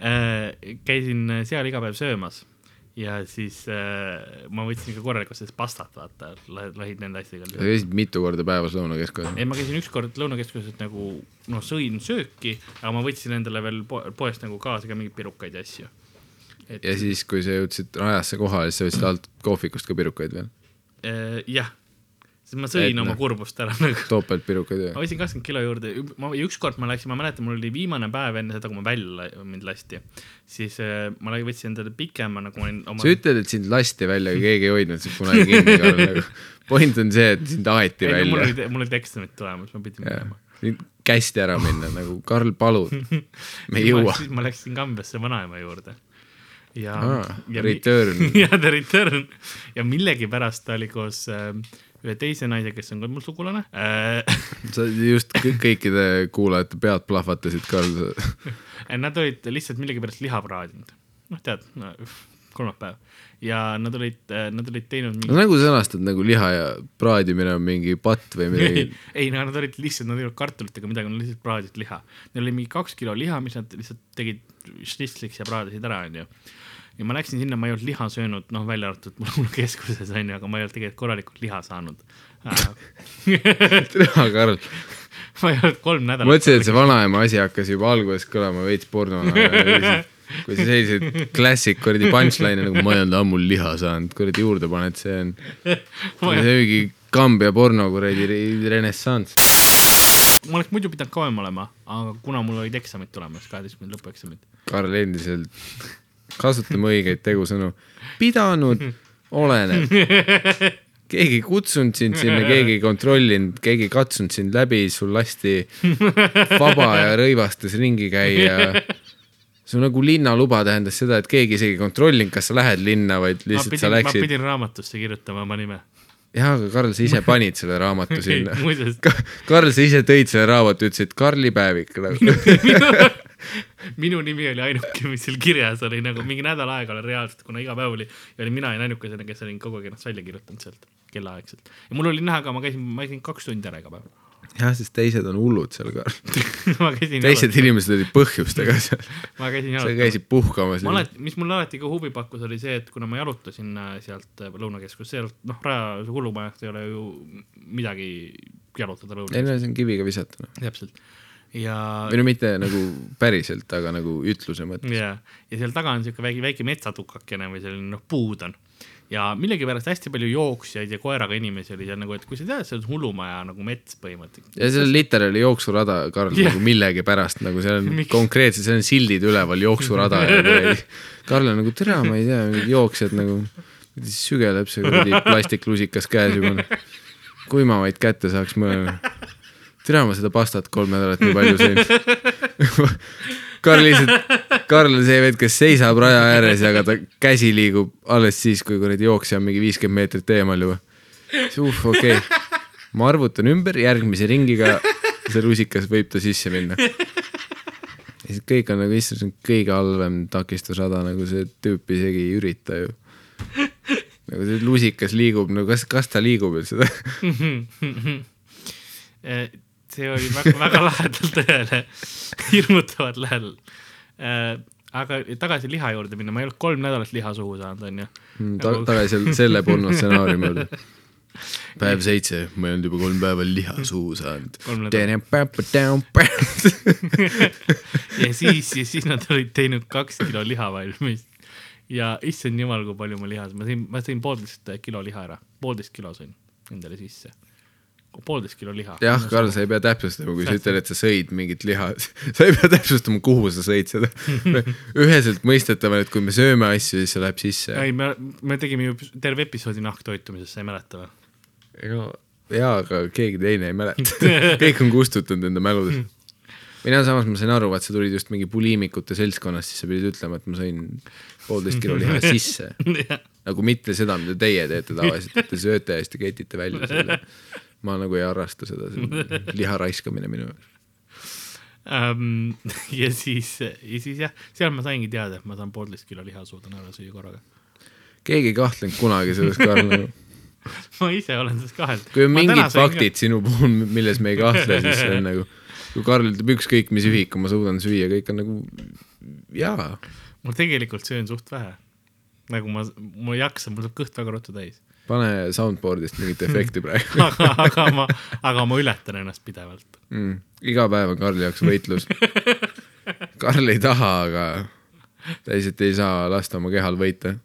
Äh, käisin seal iga päev söömas ja siis äh, ma võtsin ikka korralikult sellest pastat, vaata, lahid nende asjadega sa. käisid mitu korda päevas lõunakeskuses. ei, ma käisin ükskord lõunakeskuses nagu noh, sõin sööki, aga ma võtsin endale veel po poest nagu kaasa ka mingeid pirukaid ja asju. et ja siis, kui sa jõudsid Rajasse kohale, siis sa võtsid alt kohvikust ka pirukaid veel? äh, jah, sest ma sõin Et oma noh. kurbust ära nagu. topeltpirukaid ma või? võtsin kakskümmend kilo juurde, ma ja ükskord ma läksin, ma mäletan, mul oli viimane päev enne seda, kui ma välja mind lasti, siis äh, ma võtsin endale pikema nagu ma olin oma sa ütled, et sind lasti välja, aga keegi ei hoidnud sind kunagi kinni, Karl, nagu. point on see, et sind aeti ei, no, mul välja olid, mul olid eksamid tulemas, ma pidin minema. kästi ära minna nagu Karl, palun, me ei jõua. siis ma läksin Kambjasse vanaema juurde. ja ja return. jah, The Return ja millegipärast ta oli koos äh, ühe teise naise, kes on ka mul sugulane äh. (laughs) sa just kõik- kõikide kuulajate pead plahvatasid, Karl. Nad olid lihtsalt millegipärast liha praadinud, noh tead no,, kolmapäev ja nad olid, nad olid teinud no nagu sõnastad nagu liha ja praadimine on mingi patt või midagi ei, (laughs) ei no nad olid lihtsalt, nad ei olnud kartulit ega midagi, nad lihtsalt praadisid liha. Neil oli mingi kaks kilo liha, mis nad lihtsalt tegid šnitzliks ja praadisid ära, onju. Ja ma läksin sinna, ma ei olnud liha söönud, noh, välja arvatud mul keskuses onju, aga ma ei olnud tegelikult korralikult liha saanud. tere, Karl. (laughs) ma ei olnud kolm nädalat. mõtlesin, et see vanaema asi hakkas juba alguses kõlama veits pornona. kui sa selliseid klassik kuradi punchline'e nagu ma ei olnud ammu liha saanud, kuradi juurde paned, see on, (laughs) see on mingi Kambja porno kuradi re- renessanss. ma oleks muidu pidanud kauem olema, aga kuna mul olid eksamid tulemas, kaheteistkümnendad lõpueksamid. Karl endiselt, kasutame õigeid tegusõnu. pidanud, oleneb. keegi kutsunud sind sinna, keegi ei kontrollinud, keegi katsunud sind läbi, sul lasti vaba ja rõivastes ringi käia. su nagu linnaluba tähendas seda, et keegi isegi ei kontrollinud, kas sa lähed linna, vaid ma lihtsalt pidin sa, ma läksid. pidin raamatusse kirjutama oma nime. jah, aga Karl, sa ise panid selle raamatu (laughs) sinna. Karl, sa ise tõid selle raamatu, ütlesid Karli päevik nagu. (laughs) (laughs) minu nimi oli ainuke, mis seal kirjas oli nagu mingi nädal aega oli reaalselt, kuna iga päev oli ja olin mina olin ainukesena, kes olin kogu aeg ennast välja kirjutanud sealt kellaaegselt. ja mul oli näha ka, ma käisin, ma käisin kaks tundi ära iga päev. jah, sest teised on hullud seal, (laughs) käisin teised inimesed olid põhjustega (laughs) seal. ma käisin sa jalutamas. käisid puhkamas ma. alati, mis mulle alati ka huvi pakkus, oli see, et kuna ma jalutasin äh, sealt äh, Lõunakeskus, sealt noh, Raja hullumajast ei ole ju midagi jalutada ei lõunas, no see on kiviga visata. täpselt. ja, või no mitte nagu päriselt, aga nagu ütluse mõttes. ja, ja seal taga on siuke väike, väike metsatukakene või selline noh, puud on. ja millegipärast hästi palju jooksjaid ja koeraga inimesi oli seal nagu, et kui sa tead, see on hullumaja nagu mets põhimõtteliselt. ja seal on literaali jooksurada, Karl yeah., nagu millegipärast nagu seal on (laughs) konkreetselt, seal on sildid üleval, jooksurada ja kuradi. (laughs) Karl on nagu tere, ma ei tea, jooksjad nagu, sügeleb see kuradi plastiklusikas käes juba. (laughs) kui ma vaid kätte saaks mõelda. tere, ma seda pastat kolm nädalat nii palju sõin. (laughs) Karl lihtsalt, Karl on see vend, kes seisab raja ääres ja ta käsi liigub alles siis, kui kuradi jooksja on mingi viiskümmend meetrit eemal juba. siis uh, okei okay.. ma arvutan ümber järgmise ringiga, see rusikas võib ta sisse minna. ja siis kõik on nagu, issand, see on kõige halvem takistusrada, nagu see tüüp isegi ei ürita ju. nagu see lusikas liigub, no kas, kas ta liigub üldse? (laughs) See oli väga, väga lähedal tõele, hirmutavalt lähedal. aga tagasi liha juurde minna, ma ei olnud kolm nädalat liha suhu saanud, onju. ta-, tagasi selle- porno stsenaariumi juurde. (laughs) päev seitse, ma ei olnud juba kolm päeva liha suhu saanud (laughs) ja siis, ja siis nad olid teinud kaks kilo liha valmis. ja issand jumal, kui palju ma liha, ma sõin, ma sõin poolteist kilo liha ära, poolteist kilo sõin endale sisse. Poolteist kilo liha. jah, Karl, sa ei pea täpsustama, kui sa ütled, et sa sõid mingit liha, (laughs) sa ei pea täpsustama, kuhu sa sõid seda. (laughs) üheselt mõistetav on, et kui me sööme asju, siis see läheb sisse. ei, me, me tegime ju terve episoodi nahktoitumisest, sa ei mäleta või? no jaa, aga keegi teine ei mäleta. (laughs) kõik on kustutanud enda mäludest. mina samas, ma sain aru, vaat sa tulid just mingi puliimikute seltskonnast, siis sa pidid ütlema, et ma sõin poolteist kilo liha sisse. nagu mitte seda, mida teie teete tavaliselt, et te sööte ja siis te ketite välja selle. Ma nagu ei harrasta seda, see on (laughs) liha raiskamine minu jaoks. um,. ja siis, ja siis jah, seal ma saingi teada, et ma saan poolteist kilo liha suudan ära süüa korraga. keegi ei kahtlenud kunagi selles, Karl nagu. (laughs) ma ise olen selles kahelnud. kui on mingid faktid sinu puhul, milles me ei kahtle, (laughs) siis see on nagu, kui Karl ütleb ükskõik mis ühiku ma suudan süüa, kõik on nagu jaa. ma tegelikult söön suht vähe. nagu ma, ma ei jaksa, mul saab kõht väga ruttu täis. Pane soundboard'ist mingit efekti praegu (laughs) aga, aga ma, aga ma ületan ennast pidevalt. mm.. iga päev on Karli jaoks võitlus. (laughs) Karl ei taha, aga ta lihtsalt ei saa lasta oma kehal võita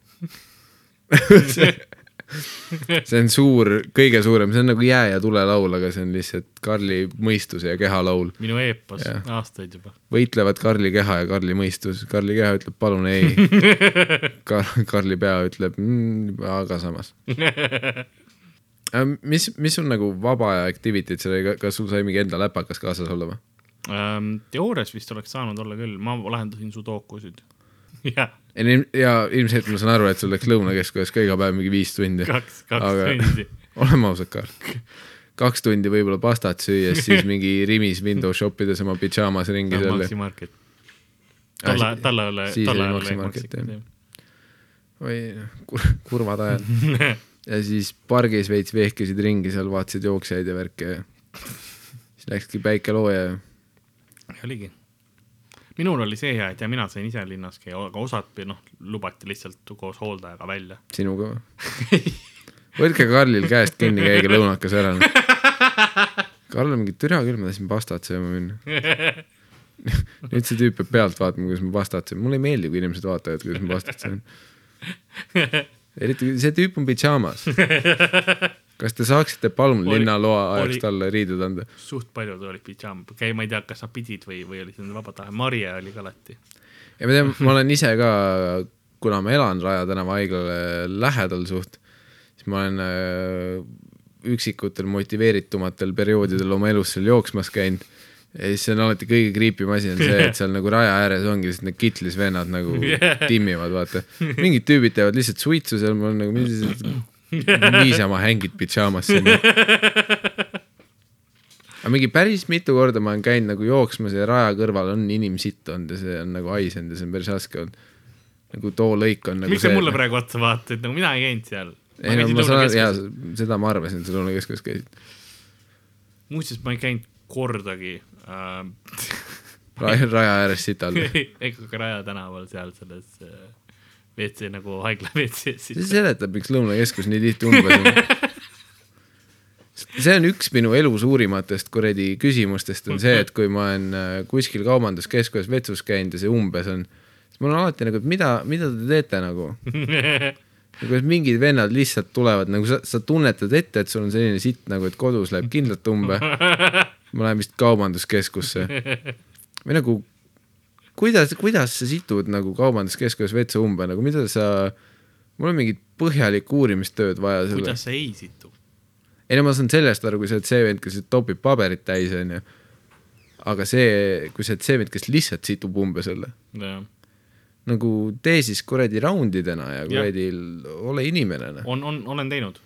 see (laughs) (laughs) on suur, kõige suurem, see on nagu jää ja tule laul, aga see on lihtsalt Karli mõistuse ja keha laul. minu eepos aastaid juba. võitlevad Karli keha ja Karli mõistus, Karli keha ütleb palun ei (laughs) Kar. Karli pea ütleb mm, aga samas. (laughs) mis, mis on nagu vaba aja activity'd seal oli, kas sul sai mingi enda läpakas kaasas olla või? Teoorias vist oleks saanud olla küll, ma lahendasin sudokusid. Ja ilm- ja ilmselt ma saan aru, et sul läks lõunakeskuses ka iga päev mingi viis tundi. kaks, kaks Aga- tundi. (laughs) oleme ausad, Karl. kaks tundi võib-olla pastat süües, siis (laughs) mingi Rimis window shop ides oma pidžaamas ringi seal. Maxi Market. tolle, tolle ajal, siis oli Maxi Market, jah. oi, kurvad ajad. (laughs) ja siis pargis veits vehkisid ringi seal, vaatasid jooksjaid ja värke ja siis läkski päike looja ja oligi. Minul oli see hea, et ja mina sain ise linnas käia, aga osad noh, lubati lihtsalt koos hooldajaga välja. (laughs) sinuga või? võtke Karlil käest kinni, käige lõunakas ära. Karl on mingi türa küll, ma tahtsin pastat sööma minna. (laughs) nüüd see tüüp peab pealt vaatama, kuidas ma pastat söön, mulle ei meeldi, kui inimesed vaatavad, kuidas ma pastat söön. (laughs) eriti, see tüüp on pidžaamas. Kas te saaksite palun linnaloa ajaks talle riided anda? suht paljud olid pidžaam, käi, ma ei tea, kas sa pidid või, või oli see vaba tahe, Marje oli ka alati. ja ma tean, ma olen ise ka, kuna ma elan Raja tänava haiglale lähedal suht, siis ma olen äh, üksikutel motiveeritumatel perioodidel oma elus seal jooksmas käinud ja siis see on alati kõige kriipim asi on see, et seal nagu raja ääres ongi lihtsalt need kitlis vennad nagu Yeah. (laughs) timmivad, vaata. mingid tüübid teevad lihtsalt suitsu seal, ma olen nagu, sa niisama hängid pidžaamas sinna. aga mingi päris mitu korda ma olen käinud nagu jooksmas ja raja kõrval on inimsitt olnud ja see on nagu haisenud ja see on päris raske olnud. nagu too lõik on nagu miks sa mulle praegu otsa vaatad, nagu mina ei käinud seal. ei no ma saan, jaa, seda ma arvasin, sa Lõunakeskuses käisid. muuseas, ma ei käinud kordagi äh, raja, raja ääres sital. (laughs) ega ka Raja tänaval seal selles äh, WC nagu haigla WC-s see. seletab, miks Lõunakeskus nii tihti umbes on. see on üks minu elu suurimatest kuradi küsimustest on see, et kui ma olen äh, kuskil kaubanduskeskuses vetsus käinud ja see umbes on, siis mul on alati nagu, et mida, mida te teete nagu. nagu, et mingid vennad lihtsalt tulevad nagu sa, sa tunnetad ette, et sul on selline sitt nagu, et kodus läheb kindlalt umbe. (laughs) ma lähen vist kaubanduskeskusse või nagu kuidas, kuidas sa situd nagu kaubanduskeskuses vetsu umbe, nagu mida sa, mul on mingit põhjalikku uurimistööd vaja kuidas sa ei situ? ei no ma saan sellest aru, kui sa oled see vend, kes topib paberit täis, onju. aga see, kui sa oled see vend, kes lihtsalt situb umbe selle, jah, nagu tee siis kuradi raundidena ja kuradi ole inimene. noh. on, on, olen teinud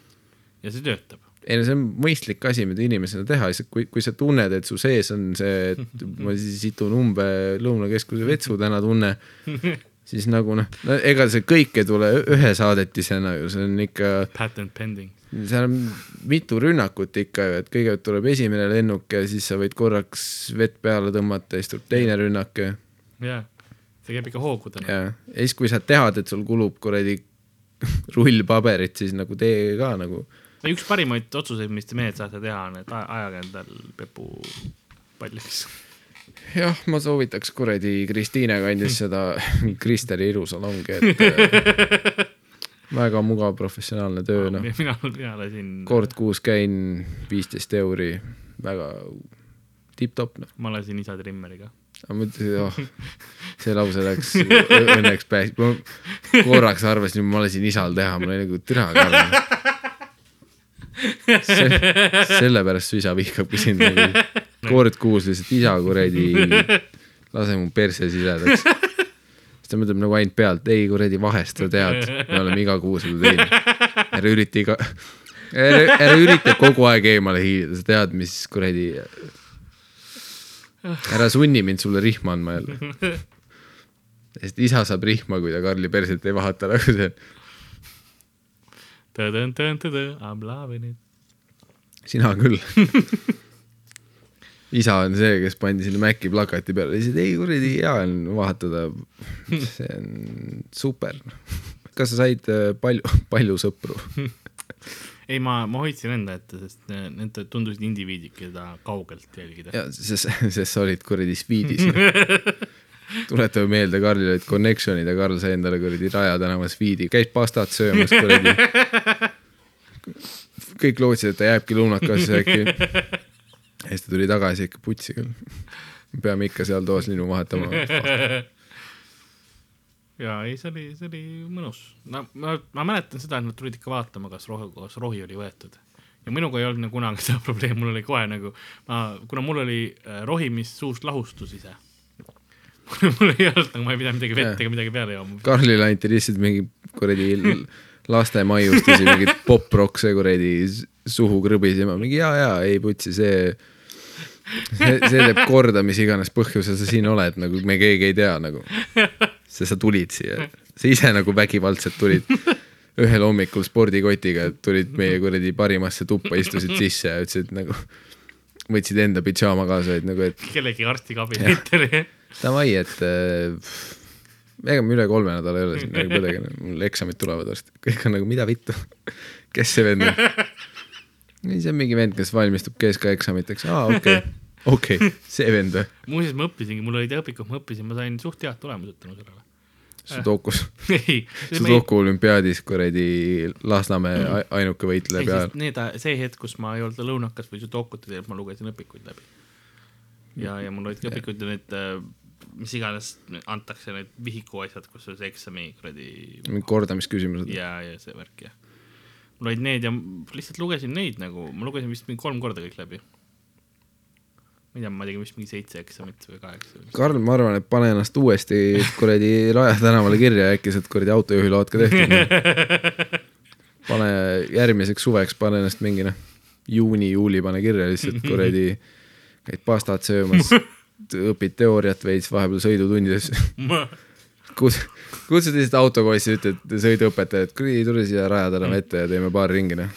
ja see töötab. Ei no see on mõistlik asi, mida inimesena teha, lihtsalt kui, kui sa tunned, et su sees on see, et (laughs) ma situn umbe Lõunakeskuse vetsu täna tunne, (laughs) siis nagu noh no,, ega see kõik ei tule ühe saadetisena ju, see on ikka, Patent pending. seal on mitu rünnakut ikka ju, et kõigepealt tuleb esimene lennuk ja siis sa võid korraks vett peale tõmmata ja siis tuleb teine rünnak ja, jah, see käib ikka hoogudena. ja, ja siis, kui sa tead, et sul kulub kuradi (laughs) rull paberit, siis nagu tee ka nagu üks parimaid otsuseid, mis te mehed saate teha, on, et ajage endal pepu palliks. jah, ma soovitaks kuradi Kristiine kandis seda (laughs) Kristeri ilusalongi, et (laughs) väga mugav professionaalne töö, noh. mina, mina lasin, kord kuus käin, viisteist euri, väga tipp-topp, noh. ma lasin isa trimmeriga. ma mõtlesin, oh, see lause läks õnneks pääs-, ma korraks arvasin, et ma lasin isal teha, mul oli nagu türa ka. (laughs) (laughs) sellepärast su isa vihkabki sind nagu (laughs) kord kuus lihtsalt isa kuradi, lase mu perse sisedaks. siis ta mõtleb nagu ainult pealt, ei kuradi vahest sa tead, me oleme iga kuu seda teinud. ära ürita iga, ära, ära ürita kogu aeg eemale hiilida, sa tead, mis kuradi. ära sunni mind sulle rihma andma jälle. (laughs) sest isa saab rihma, kui ta Karli perset ei vahata, nagu see on. I m loving it. sina küll. (laughs) isa on see, kes pandi sinna Maci plakati peale, lihtsalt ei kuradi hea on vahetada. see on super. kas sa said äh, palju, (laughs) palju sõpru? (laughs) ei, ma, ma hoidsin enda ette, sest ne- need tundusid indiviidid, keda kaugelt jälgida. ja sest, sest sa olid kuradi Sweedis. Tuletame meelde, Karlil olid connection'id ja Karl sai endale kuradi Raja tänava Sweedi, käis pastat söömas kuradi. kõik lootsid, et ta jääbki lõunakasse äkki. ja siis ta tuli tagasi ikka putsi küll. peame ikka seal toas linnu vahetama. ja ei, see oli, see oli mõnus. no ma, ma mäletan seda, et nad tulid ikka vaatama, kas rohi, kas rohi oli võetud. ja minuga ei olnud nagu kunagi seda (laughs) probleemi, mul oli kohe nagu, ma, kuna mul oli äh, rohi, mis suust lahustus ise. Mul ei olnud nagu, ma ei pidanud midagi vett ega midagi peale jooma. Karlile anti lihtsalt mingi kuradi l- laste maiustusi, mingit poprokse kuradi suhu krõbisema, mingi jaa, jaa, ei putsi, see, see, see teeb korda, mis iganes põhjusel sa siin oled, nagu me keegi ei tea nagu. sest sa tulid siia, sa ise nagu vägivaldselt tulid ühel hommikul spordikotiga, tulid meie kuradi parimasse tuppa, istusid sisse ja ütlesid nagu, võtsid enda pidžaama kaasa, et nagu, et kellegi arsti kabinetti oli. davai, et äh, ega ma üle kolme nädala ei ole siin nagu põdega, mul eksamid tulevad varsti, kõik on nagu mida vittu, kes see vend on. (laughs) ei, see on mingi vend, kes valmistub keskaeksamiteks, aa okei okay. (laughs) okei okay., see vend või, muuseas, ma õppisingi, mul olid õpikud, ma õppisin, ma sain suht head tulemused tänu sellele. Sudokus, (laughs) ei, Sudoku olümpiaadis kuradi Lasnamäe a- ainuke võitleja peal need, see hetk, kus ma ei olnud lõunakas või Sudokut ma lugesin õpikuid läbi. ja, ja mul olid ka õpikud ja need, mis iganes antakse need vihiku asjad, kus on see eksami kuradi mingid kordamisküsimused. ja, ja see värk jah. mul olid need ja lihtsalt lugesin neid nagu, ma lugesin vist mingi kolm korda kõik läbi. ma ei tea, ma tegin vist mingi seitse eksamit või kaheksa. Karl, ma arvan, et pane ennast uuesti kuradi Raja tänavale kirja, äkki saad kuradi autojuhiload ka tehtud. pane järgmiseks suveks, pane ennast mingi noh, juuni-juuli pane kirja lihtsalt (laughs) kuradi, käid pastat söömas, (laughs) õpid teooriat veits vahepeal sõidutundides, kus, kutsud lihtsalt autokossi, ütled sõiduõpetajale, et kuule, tule siia Raja tänava ette ja teeme paar ringi noh.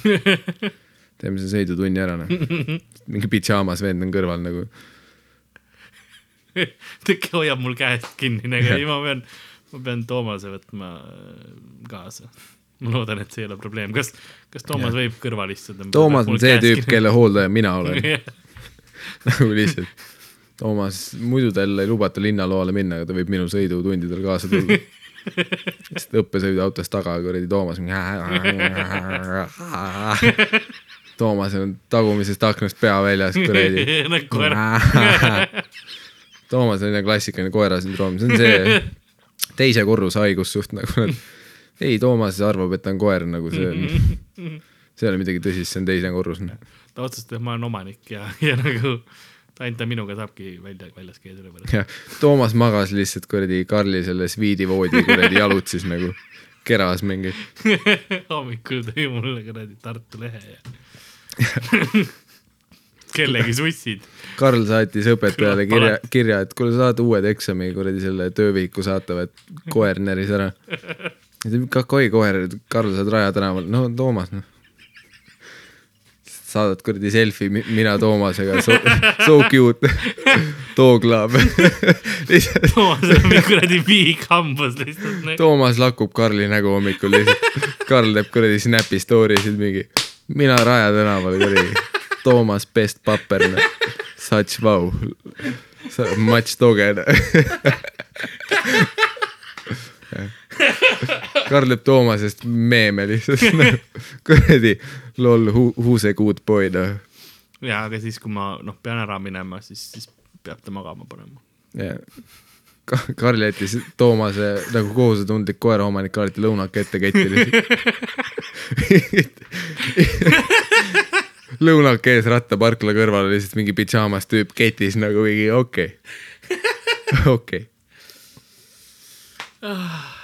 (laughs) teeme selle sõidutunni ära noh. mingi pidžaamas vend on kõrval nagu (laughs) tükk hoiab mul käest kinni, nagu ei, ma pean, ma pean Toomase võtma äh, kaasa. ma loodan, et see ei ole probleem, kas, kas Toomas võib kõrval istuda? Toomas on see tüüp, kelle hooldaja mina olen. Nagu lihtsalt. Toomas, muidu tal ei lubata linnaloale minna, aga ta võib minu sõidutundidel kaasa tulla. lihtsalt õppesõiduautos taga kuradi Toomas. Toomas on tagumisest aknast pea väljas kuradi. nagu. Toomas on klassikaline koerasündroom, see on see teise korruse haigus suht nagu nad. ei, Toomas arvab, et ta on koer nagu see on, see ei ole midagi tõsist, see on teine korrus. ta otsustas, et ma olen omanik ja, ja nagu ainult ta minuga saabki välja, väljas käia selle pärast. ja Toomas magas lihtsalt kuradi Karli selle sviidivoodi kuradi jalutsis nagu keras mingi. (laughs) hommikul tõi mulle kuradi Tartu lehe ja (laughs) kellegi sussid. Karl saatis õpetajale kirja, kirja, et kuule, sa saad uued eksami kuradi selle töövihiku saatava, et koer näris ära. kakoi koer, Karl, sa oled Raja tänaval, no Toomas noh. Saadad kuradi selfie, mina Toomasega, so, so cute, love. lihtsalt Toomas on mingi kuradi viik hambus lihtsalt. noh. Toomas lakub Karli nägu hommikul lihtsalt. Karl teeb kuradi Snapi story sid mingi, mina Raja tänaval kuradi, Toomas best papper, such vau, much doge. Karl teeb Toomasest meeme lihtsalt, kuradi lol, who's a good boy noh. ja, aga siis, kui ma noh, pean ära minema, siis, siis peab ta magama panema. ja Ka- Karl jättis Toomase nagu kohusetundlik koeraomanik alati lõunake ette lihtsalt. (laughs) lõunake ees rattaparkla kõrval lihtsalt mingi pidžaamas tüüp ketis nagu mingi okei okay. (laughs) okei okay..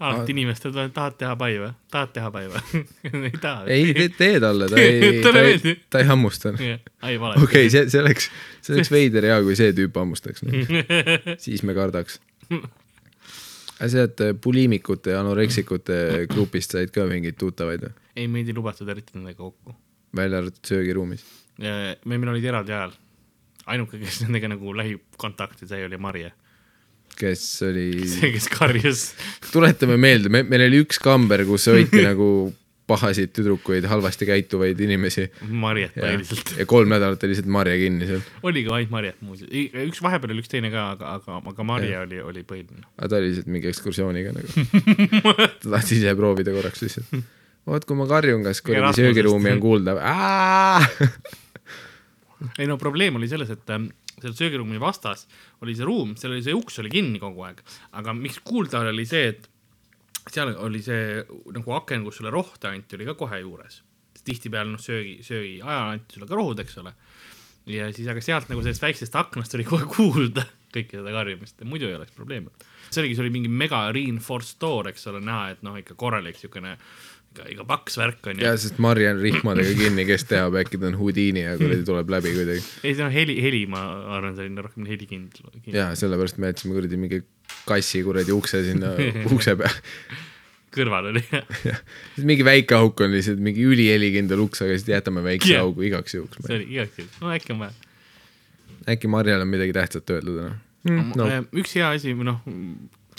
Alati inimesed tulevad, tahad teha pai või? tahad teha pai või? (laughs) ei taha. ei, tee, tee talle, ta ei, (laughs) ta ei ta ei hammusta. okei see, see oleks, see oleks veider hea, kui see tüüp hammustaks no. (laughs) siis me kardaks. aga sealt äh, puliimikute ja anoreksikute grupist said ka mingeid tuttavaid või? ei, meid ei lubatud eriti nendega kokku. välja arvatud söögiruumis. me, meil olid eraldi ajal. ainuke, kes nendega nagu lähikontakti sai, oli Marje. Kes oli, (laughs) see, kes karjus. tuletame meelde, me, meil oli üks kamber, kus hoiti (laughs) nagu pahasid tüdrukuid, halvasti käituvaid inimesi Marjet ja, põhiliselt. ja kolm nädalat oli lihtsalt Marje kinni seal. oli ka ainult Marjet muuseas. üks vahepeal oli üks teine ka, aga, aga, aga Marje oli, oli põhiline. aga ta oli lihtsalt mingi ekskursiooniga nagu. (laughs) ta tahtis ise proovida korraks lihtsalt. oot, kui ma karjun, kas kuradi söögiruumi on kuulda? ei no probleem oli selles, et ähm, seal söögiruumi vastas oli see ruum, seal oli see uks oli kinni kogu aeg, aga miks kuulda oli see, et seal oli see nagu aken, kus sulle rohte anti, oli ka kohe juures. tihtipeale noh, söögi, söögi ajal anti sulle ka rohud, eks ole. ja siis, aga sealt nagu sellest väiksest aknast oli kohe kuulda kõike seda karjumist, muidu ei oleks probleemi. see oligi, see oli mingi mega reinforced door, eks ole, näha, et noh, ikka korralik siukene, ikka, ikka paks värk on ja sest Marje on rihmadega kinni, kes teab, äkki ta on Houdini ja kuradi tuleb läbi kuidagi. ei, see on heli, heli, ma arvan, selline rohkem helikindel. ja sellepärast me jätsime kuradi mingi kassi kuradi ukse sinna (laughs) ukse peale. kõrval oli (laughs) mingi väike auk on lihtsalt mingi ülielikindel uks, aga siis jätame väikse Jah. augu igaks juhuks. see oli igaks juhuks, no äkki on vaja äkki Marjal on midagi tähtsat öelda täna mm,? no. No.. üks hea asi noh,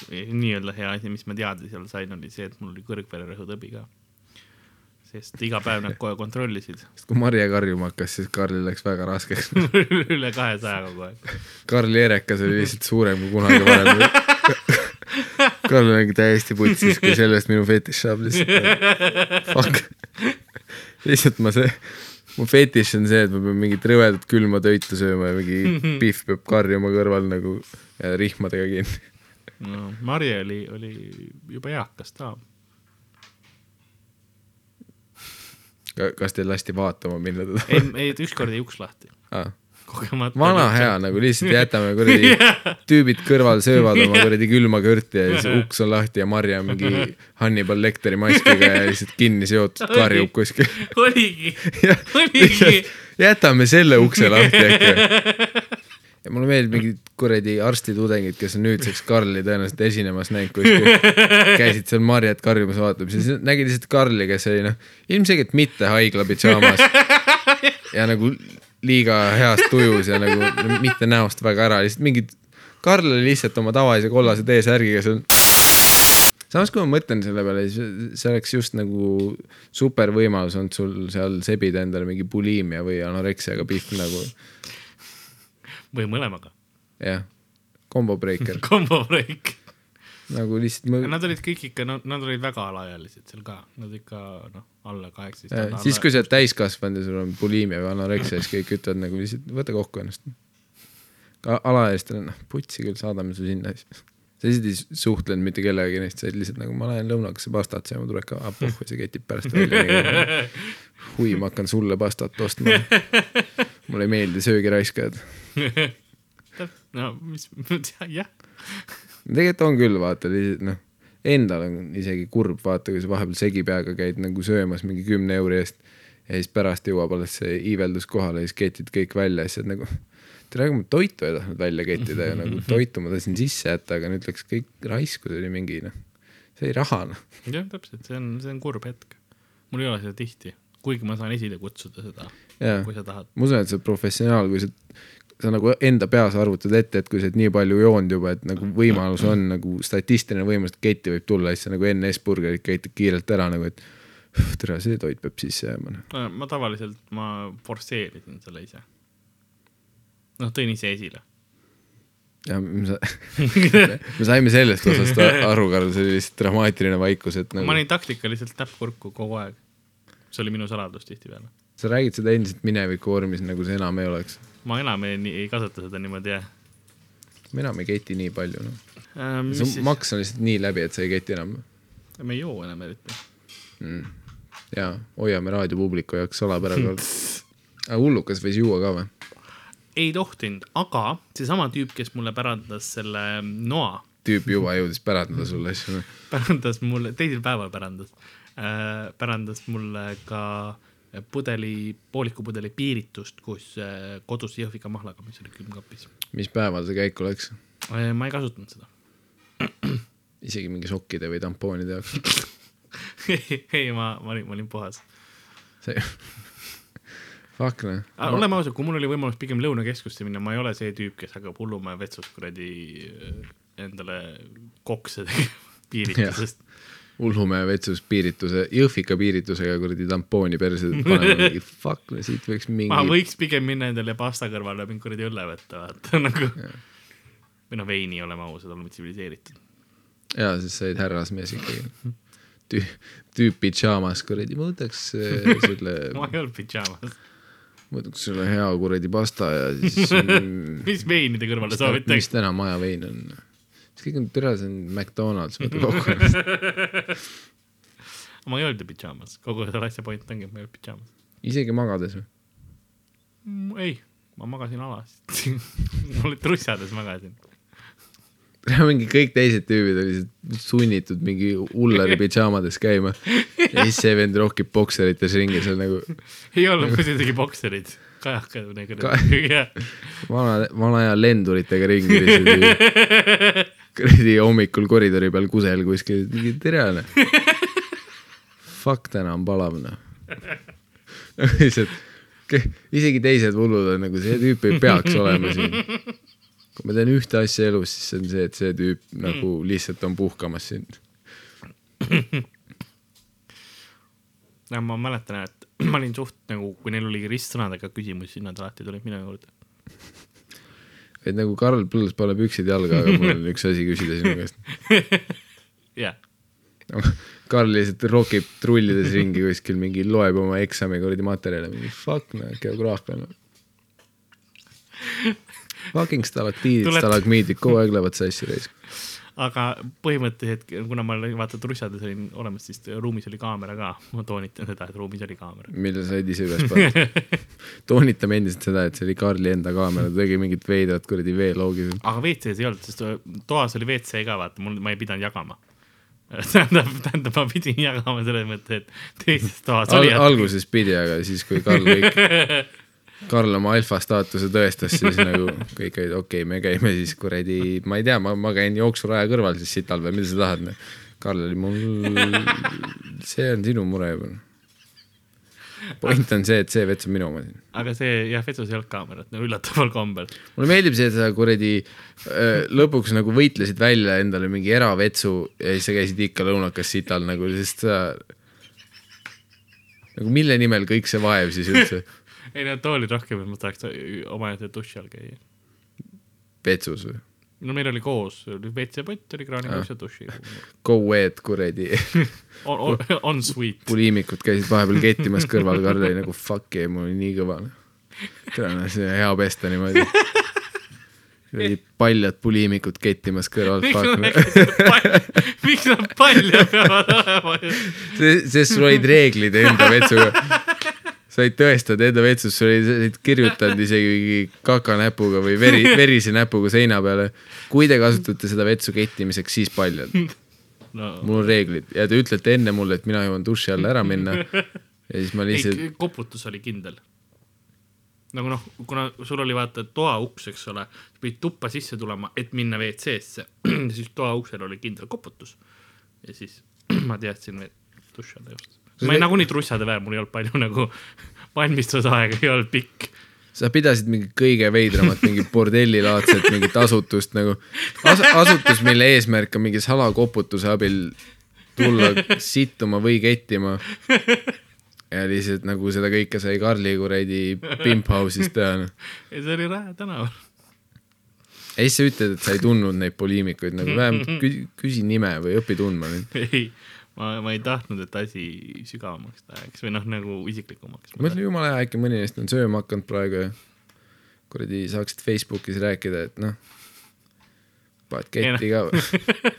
nii-öelda hea asi, mis ma teada seal sain, oli see, et mul oli kõrgvererõhutõbi ka. Sest iga päev nad kohe kontrollisid sest kui Marje karjuma hakkas, siis Karlil läks väga raskeks. (laughs) üle kahesaja kogu aeg. Karli erekas oli lihtsalt suurem kui kunagi varem. Karl ongi täiesti putsis, kui sellest minu fetiš saab lihtsalt. Fuck. lihtsalt ma see, mu fetiš on see, et ma pean mingit rõvedat külma toitu sööma ja mingi pihv peab karjuma kõrval nagu rihmadega kinni. no Marje oli, oli juba eakas daam. Kas teil lasti vaatama minna teda ei, ei ükskord jäi uks lahti, ah.? kogemata. vana hea nagu lihtsalt (laughs) jätame kuradi tüübid kõrval söövad oma kuradi külma kõrti ja siis uks on lahti ja Marja mingi Hannibal Lecteri maskiga ja lihtsalt kinni seotud, karjub kuskil. oligi, (laughs) oligi. jätame selle ukse lahti äkki. (laughs) mulle meeldib mingid kuradi arstitudengid, kes on nüüdseks Karli tõenäoliselt esinemas näinud kuskil, (laughs) käisid seal Marjat karjumas vaatamas ja siis nägid lihtsalt Karli, kes oli noh, ilmselgelt mitte haigla pidžaamas ja nagu liiga heas tujus ja nagu no, mitte näost väga ära, lihtsalt mingid, Karl oli lihtsalt oma tavalise kollase T-särgiga seal. Samas, kui ma mõtlen selle peale, siis see oleks just nagu super võimalus olnud sul seal sebida endale mingi bulimia või anoreksiaga pihv nagu või mõlemaga. jah, combo breaker (laughs) Combo break. nagu lihtsalt ma, Nad olid kõik ikka, no nad olid väga alaealised seal ka, nad ikka noh, alla kaheksateist äh,. siis, kui sa oled täiskasvanud ja sul on bulimia või anoreksia, siis kõik ütlevad nagu lihtsalt võta kokku ennast. alaealistele, noh putsi küll, saadame su sinna siis. sa lihtsalt ei suhtlenud mitte kellegagi neist, sa olid lihtsalt nagu ma lähen lõunaga pastat sööma, tuleb ka, ah pohhu, see ketib pärast välja. (laughs) hui, ma hakkan sulle pastat ostma. mulle ei meeldi söögiraiskajad. No mis, (laughs) jah, tegelikult on küll, vaata, noh, endal on isegi kurb, vaata, kui sa vahepeal segi peaga käid nagu söömas mingi kümne euri eest ja siis pärast jõuab alles see iiveldus kohale ja siis ketid kõik välja ja siis oled nagu tere, aga ma toitu ei tahtnud välja kettida ja nagu (laughs) toitu ma tahtsin sisse jätta, aga nüüd läks kõik raisku, see oli mingi noh, see oli raha noh. jah, täpselt, see on, see on kurb hetk. mul ei ole seda tihti, kuigi ma saan esile kutsuda seda, kui sa tahad. ma usun, et sa professionaal, kui sa, sa nagu enda peas arvutad ette, et kui sa oled nii palju joonud juba, et nagu võimalus on nagu statistiline võimalus, et ketti võib tulla, siis sa nagu enne S-burgerit käitad kiirelt ära nagu, et tere, see toit peab sisse jääma noh. ma tavaliselt, ma forsseerisin selle ise. noh, tõin ise esile. ja me sa- (laughs) me saime sellest osast aru, Karl, see oli lihtsalt dramaatiline vaikus, et ma nagu olin taktikaliselt näpp kurku kogu aeg. see oli minu saladus tihtipeale. sa räägid seda endiselt mineviku vormis, nagu see enam ei oleks. Ma enam ei, ei kasuta seda niimoodi jah me enam ei keti nii palju, noh. äh,. su siis, maks on lihtsalt nii läbi, et sa ei keti enam. me ei joo enam eriti. jaa, hoiame raadiopubliku jaoks salapära kord. (laughs) aga hullukas võis juua ka või? ei tohtinud, aga seesama tüüp, kes mulle pärandas selle noa, tüüp juba jõudis pärandada sulle asju, noh. pärandas mulle, teisel päeval pärandas äh,, pärandas mulle ka pudeli, pooliku pudeli piiritust, kus äh, kodus jõhvika mahlaga, mis oli külmkapis mis päeval see käiku läks? äh,. ma ei kasutanud seda. (clears throat) isegi mingi sokkide või tampoonide jaoks. (laughs) ei, ma, ma olin, ma olin puhas. see, (laughs) fuck noh. oleme ausad, kui mul oli võimalus pigem Lõunakeskusse minna, ma ei ole see tüüp, kes hakkab hullumaja vetsus kuradi äh, endale kokse (laughs) tegema piiritusest. Ulhumäe vetsus piirituse, jõhvika piiritusega kuradi tampooni perse panema (laughs) mingi fuck, no siit võiks mingi ma võiks pigem minna endale pasta kõrvale mingi kuradi õlle võtta, vaata (laughs) nagu. või noh, veini, oleme ausad, oleme tsiviliseeritud. jaa, siis sa olid härrasmees ikkagi Tüü,. tüüp pidžaamas kuradi, ma võtaks äh, (laughs) selle, ma ei olnud pidžaamas. ma võtaks selle hea kuradi pasta ja siis mis veinide kõrvale mis soovitaks? täna maja vein on? Kõik on, tere, see on McDonalds, võta (laughs) kokku ennast. ma ei olnud ju pidžaamas, kogu selle asja point ongi, et ma ei olnud pidžaamas. isegi magades või? ei, ma magasin alas. ma olin trussades magasin. (laughs) mingi kõik teised tüübid olid sunnitud mingi hullari pidžaamades käima ja siis see vend rohkib bokserites ringi seal nagu ei olnud muidu isegi bokserid, kajakad või nagu Ka- (laughs) vana, vana aja lenduritega ringi kuradi hommikul koridori peal kusel kuskil, tere noh. (laughs) Fuck, täna on palav noh. (laughs) lihtsalt isegi teised hullud on nagu see tüüp ei peaks olema siin. kui ma teen ühte asja elus, siis see on see, et see tüüp nagu lihtsalt on puhkamas siin. (clears throat) ja ma mäletan, et (clears throat) ma olin suht nagu, kui neil oli ristsõnadega küsimusi, nad alati tulid minu juurde. Et nagu Karl Põld pole püksid jalga, aga mul (laughs) on üks asi küsida sinu käest. jah, Karl lihtsalt rokib trullides ringi kuskil mingi, loeb oma eksami kuradi materjale, mingi fuck noh, geograafia noh. Fucking stalaktiidid, Tuleb- stalagmiidid kogu aeg lähevad sassi raisk. Aga põhimõtteliselt, kuna ma vaata trussades olin olemas, siis ruumis oli kaamera ka, ma toonitan seda, et ruumis oli kaamera. mille sa said ise üles panna. (laughs) toonitame endiselt seda, et see oli Karli enda kaamera, ta tegi mingit veidrat kuradi veeloogi. aga WC-s ei olnud, sest toas oli WC ka, vaata, mul, ma ei pidanud jagama. (laughs) tähendab, tähendab, ma pidin jagama selles mõttes, et teises toas Al alguses pidi, aga siis, kui Karl kõik, (laughs) Karl oma alfa staatuse tõestas, siis nagu kõik olid okei okay,, me käime siis kuradi, ma ei tea, ma, ma käin jooksuraja kõrval siis sital või mida sa tahad. Karl oli mul, see on sinu mure juba. point on see, et see vets on minu oma siin. aga see jah, vetsus ei olnud kaamerat, no üllataval kombel. mulle meeldib see, et sa kuradi äh, lõpuks nagu võitlesid välja endale mingi eravetsu ja siis sa käisid ikka lõunakas sital nagu, sest sa nagu mille nimel kõik see vaev siis üldse ei no too oli rohkem, et ma tahaks omaette duši all käia. vetsus või? no meil oli koos, oli WC-pott oli kraanikuks ja duši. Go wet kuradi (laughs) on, on, on sweet. puliimikud käisid vahepeal kettimas kõrval, Karl oli nagu fuck ei, mul oli nii kõva. no see on hea pesta niimoodi. oli paljad puliimikud kettimas kõrval, miks nad, palju peavad olema? sest sul olid reeglid enda vetsuga. Said tõestada enda vetsus, sa olid kirjutanud isegi mingi kakanäpuga või veri, (laughs) verise näpuga seina peale. kui te kasutate seda vetsu kettimiseks, siis paljalt. no mul on reeglid ja te ütlete enne mulle, et mina jõuan duši alla ära minna. ja siis ma lihtsalt, koputus oli kindel. nagu noh, kuna sul oli vaata toa uks, eks ole, pidid tuppa sisse tulema, et minna WC-sse, (clears throat) siis toa uksel oli kindel koputus. ja siis (clears throat) ma teadsin, et duši alla just. Ma olin nagunii trussade peal, mul ei olnud palju nagu (laughs) valmistusaega, ei olnud pikk. sa pidasid mingi kõige veidramat, mingi bordellilaadset mingit asutust nagu As, asutus, mille eesmärk on mingi salakoputuse abil tulla sittuma või kettima. ja lihtsalt nagu seda kõike sai Karli kuradi pimp house'is teha noh. ja see oli Rae tänaval. siis sa ütled, et sa ei tundnud neid poliimikuid nagu vähemalt küsi nime või õpi tundma neid. ei, ma, ma ei tahtnud, et asi sügavamaks läheks või noh, nagu isiklikumaks. ma mõtlen, jumala hea, äkki mõni neist on sööma hakanud praegu ja kuradi saaksid Facebookis rääkida, et noh, paned ketti ka või?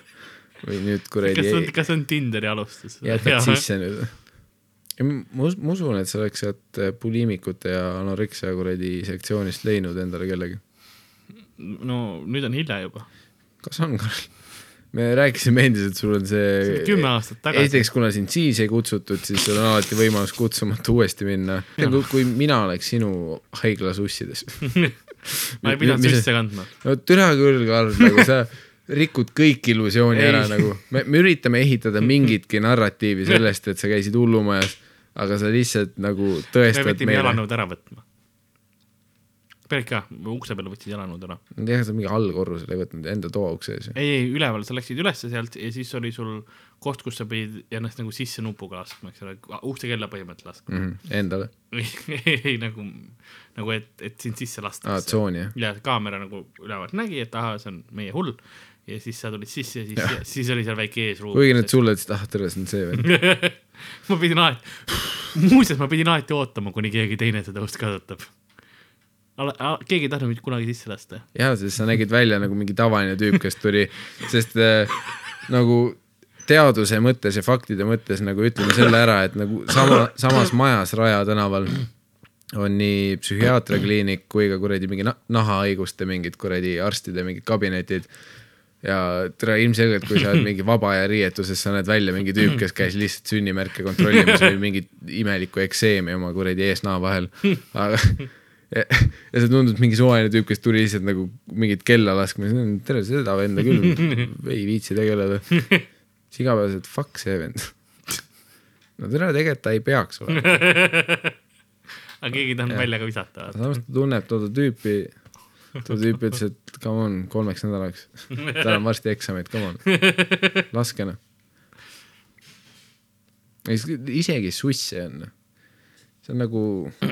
(laughs) või nüüd kuradi kas on, kas on Tinderi alustus? jätad sisse nüüd? us- ma usun, et sa oleks sealt äh, puliimikute ja anoreksia kuradi sektsioonist leidnud endale kellegi. no nüüd on hilja juba. kas on, Karl? Me rääkisime endiselt, sul on see kümme aastat tagasi. esiteks, kuna sind siis ei kutsutud, siis sul on alati võimalus kutsumata uuesti minna. kui, mina oleks sinu haiglas ussides. (laughs) ma ei pidanud sisse kandma. no türa küll, Karl, nagu sa rikud kõik illusiooni ära nagu, me, me üritame ehitada mingitki narratiivi sellest, et sa käisid hullumajas, aga sa lihtsalt nagu me tõestad pidime meile. jalanõud ära võtma. Ka, ukse peale võtsid jalanõud ära. jah, sa mingi allkorrusel ei võtnud enda toa ukse ees. ei, ei üleval, sa läksid ülesse sealt ja siis oli sul koht, kus sa pidid ennast nagu sisse nupuga laskma, eks ole, ukse kella põhimõtteliselt laskma Mm -hmm. Endale, ei, (laughs) nagu, nagu et, et sind sisse lastakse. tsooni jah. ja kaamera nagu ülevalt nägi, et ahah, see on meie hull. ja siis sa tulid sisse ja siis, siis oli seal väike eesruum. kuigi nad sulle ütlesid, ah tere, see on see vend. (laughs) ma pidin alati, muuseas, ma pidin alati ootama, kuni keegi teine seda ust kasutab. Keegi ei tahtnud mind kunagi sisse lasta. jah, sest sa nägid välja nagu mingi tavaline tüüp, kes tuli, sest äh, nagu teaduse mõttes ja faktide mõttes nagu ütleme selle ära, et nagu sama, samas majas Raja tänaval on nii psühhiaatriakliinik kui ka kuradi mingi na- nahahaiguste mingid kuradi arstide mingid kabinetid. ja tere, ilmselgelt, kui sa oled mingi vaba aja riietuses, sa näed välja mingi tüüp, kes käis lihtsalt sünnimärke kontrollimas või mingit imelikku ekseemi oma kuradi ees-naa vahel. aga ja, ja see tundus mingi suvaline tüüp, kes tuli lihtsalt nagu mingit kella laskma, tere, seda venda küll (laughs) ei viitsi tegeleda. siis igapäevaselt fuck see vend. no tere, tegelikult ta ei peaks olema, (laughs) aga keegi ei tahtnud välja ka visata. samas ta tunneb toda tüüpi, too tüüp ütles, et come on, kolmeks nädalaks, tal on varsti eksamid, come on, laske noh. isegi susse on. see on nagu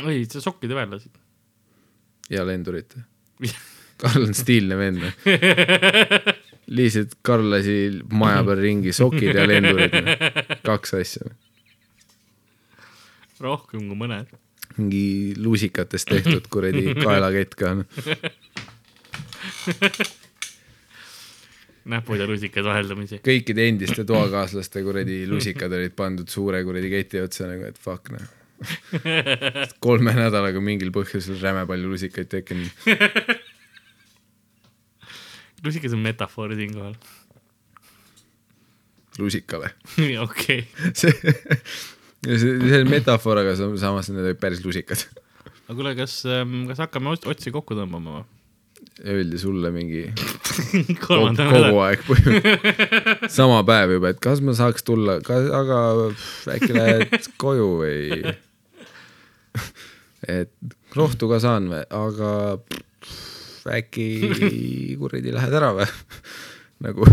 oi, sa sokkide peal lasid. Ja lendurit. Karl on stiilne vend. lihtsalt Karl lasi maja peal ringi sokid ja lendurid. kaks asja. rohkem kui mõned. mingi lusikatest tehtud kuradi kaelakett ka on. (laughs) näpud ja lusikad vaheldamisi. kõikide endiste toakaaslaste kuradi lusikad olid pandud suure kuradi keti otsa nagu, et fuck noh. Kolme nädalaga mingil põhjusel räme palju lusikaid tekkinud. (laughs) lusikas on metafoor siinkohal. lusikale. okei, see, see, see on metafoor, aga sa- samas need olid päris lusikad. aga kuule, kas, kas hakkame ots- otsi kokku tõmbama või? Öeldi sulle mingi (laughs) kogu nädala. aeg põhimõtteliselt. sama päev juba, et kas ma saaks tulla, aga äkki lähed koju või. (laughs) et rohtu ka saan või, aga pff, äkki kuradi lähed ära või. (laughs) nagu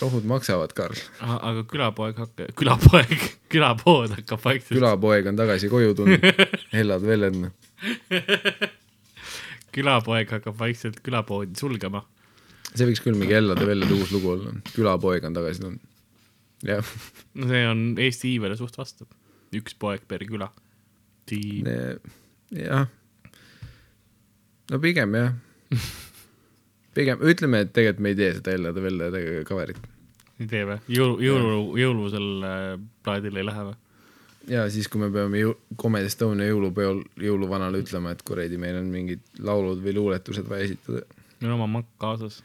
rohud maksavad, Karl. aga külapoeg hakka-, külapoeg, (laughs) külapood hakkab vaikselt. külapoeg on tagasi koju tulnud, hellad velled. külapoeg hakkab vaikselt külapoodi sulgema. see võiks küll mingi hellade vellede uus lugu olla, külapoeg on tagasi tulnud. jah, no see on Eesti iivele suht vastu. üks poeg per küla. jah. no pigem jah. (laughs) pigem ütleme, et tegelikult me ei tee seda hellade vellede cover'it. ei tee või? jõulu, jõulu, jõulusel äh, plaadil ei lähe või? ja siis, kui me peame jõu-, Comedy Estonia jõulupeol jõuluvanale ütlema, et kuradi, meil on mingid laulud või luuletused vaja esitada. meil on oma makk kaasas.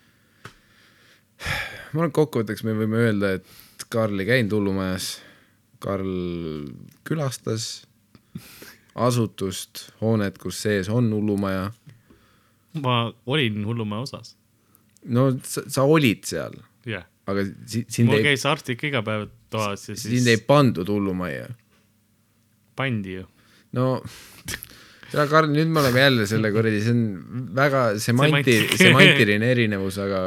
ma arvan, et kokkuvõtteks me võime öelda, et Karl ei käinud hullumajas. Karl külastas asutust, hoonet, kus sees on hullumaja. ma olin hullumaja osas. no sa, sa olid seal, jah. aga si, sind mul ei, käis arst ikka iga päev toas ja sind siis ei pandud hullumajja. pandi ju. no tere, Karl, nüüd me oleme jälle selle kuradi, see on väga semanti-, Semanti- semantiline erinevus, aga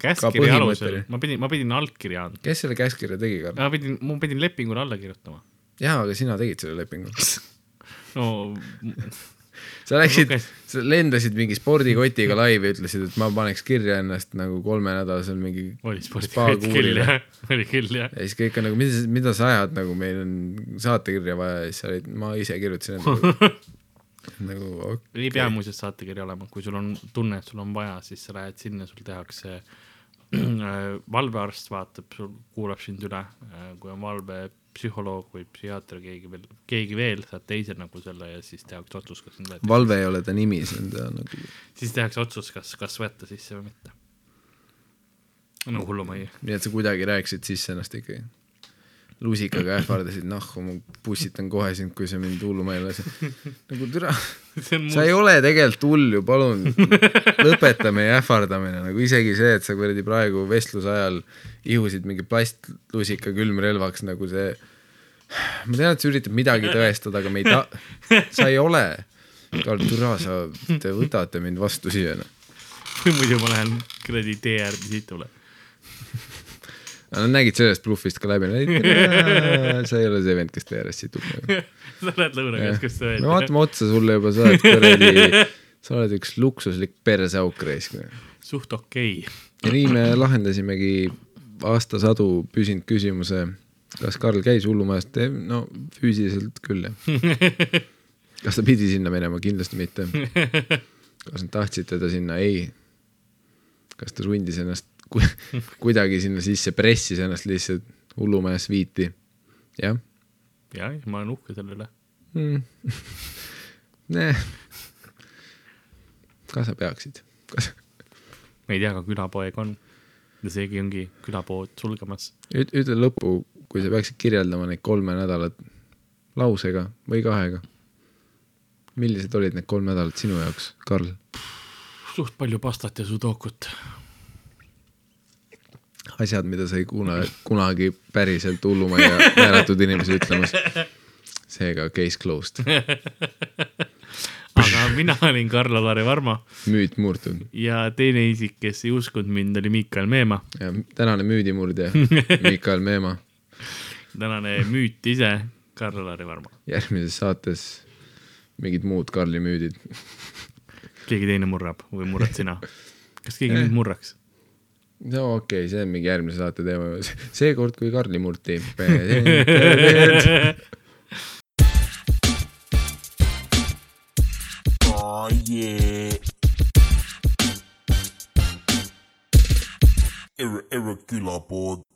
käskkirja alusel, ma pidin, ma pidin allkirja andma. kes selle käskkirja tegi, Karl? ma pidin, ma pidin lepingule alla kirjutama. jaa, aga sina tegid selle lepingu. (laughs) no (laughs) sa läksid sa lendasid mingi spordikotiga laivi, ütlesid, et ma paneks kirja ennast nagu kolmenädalasel mingi oli spordikott (laughs) küll jah, oli küll jah. ja siis kõik on nagu, mida, mida sa ajad, nagu meil on saatekirja vaja ja siis sa olid, ma ise kirjutasin endale. nagu okei ei pea muuseas saatekiri olema, kui sul on tunne, et sul on vaja, siis sa lähed sinna, sul tehakse valvearst vaatab, sul kuulab sind üle, kui on valvepsühholoog või psühhiaater, keegi veel, keegi veel, saad teise nagu selle ja siis tehakse otsus, kas sind võetakse, valve ei ole ta nimi, see on ta nagu, siis tehakse otsus, kas, kas võtta sisse või mitte. no hullumajja. nii et sa kuidagi rääkisid sisse ennast ikkagi. Lusikaga ähvardasid, nahku, ma pussitan kohe sind, kui sa mind hulluma ei lase. nagu türa, (laughs) sa ei ole tegelikult hull ju, palun lõpeta meie ähvardamine, nagu isegi see, et sa kuradi praegu vestluse ajal ihusid mingi plastlusika külmrelvaks nagu see. ma tean, et sa üritad midagi tõestada, aga me ei ta-, sa ei ole. Karl, türa, sa, te võtate mind vastu siia, noh. (laughs) või muidu ma lähen kuradi tee äärde situle. Nad nägid sellest bluffist ka läbi, sa ei ole see vend, kes ääres situb nagu.. sa lähed Lõuna-Keskusse me välja. vaatame otsa sulle juba, sa oled kuradi, (laughs) sa oled üks luksuslik perseauk raisk. suht okei okay.. ja nii me lahendasimegi aastasadu püsinud küsimuse, kas Karl käis hullumajas, no füüsiliselt küll jah. (laughs) kas ta pidi sinna minema, kindlasti mitte. (laughs) kas nad tahtsid teda sinna, ei. kas ta sundis ennast ku (laughs) kuidagi sinna sisse, pressis ennast lihtsalt hullumajas viiti, jah jah, ma olen uhke selle üle. mm. (laughs) Nee. kas sa peaksid? kas, ma ei tea, aga külapoeg on. ja seegi ongi külapood sulgemas. ütle lõppu, kui sa peaksid kirjeldama neid kolme nädalat lausega või kahega. millised olid need kolm nädalat sinu jaoks, Karl? suht palju pastat ja sudokut. asjad, mida sa ei kuna, kunagi päriselt hullumajja määratud inimesi ütlemas. seega case closed, aga mina olin Karl-Alari Varma müüt murtud ja teine isik, kes ei uskunud mind, oli Miikael Meemaa. ja tänane müüdimurdja (laughs) Mikael Meemaa. tänane müüt ise, Karl-Lari Varma. järgmises saates mingid muud Karli müüdid. keegi teine murrab või murrad sina? kas keegi nüüd murraks? No okei okay,, see on mingi järgmise saate teema. seekord, kui Karli murti. Oh yeah. Erre, erre külapood.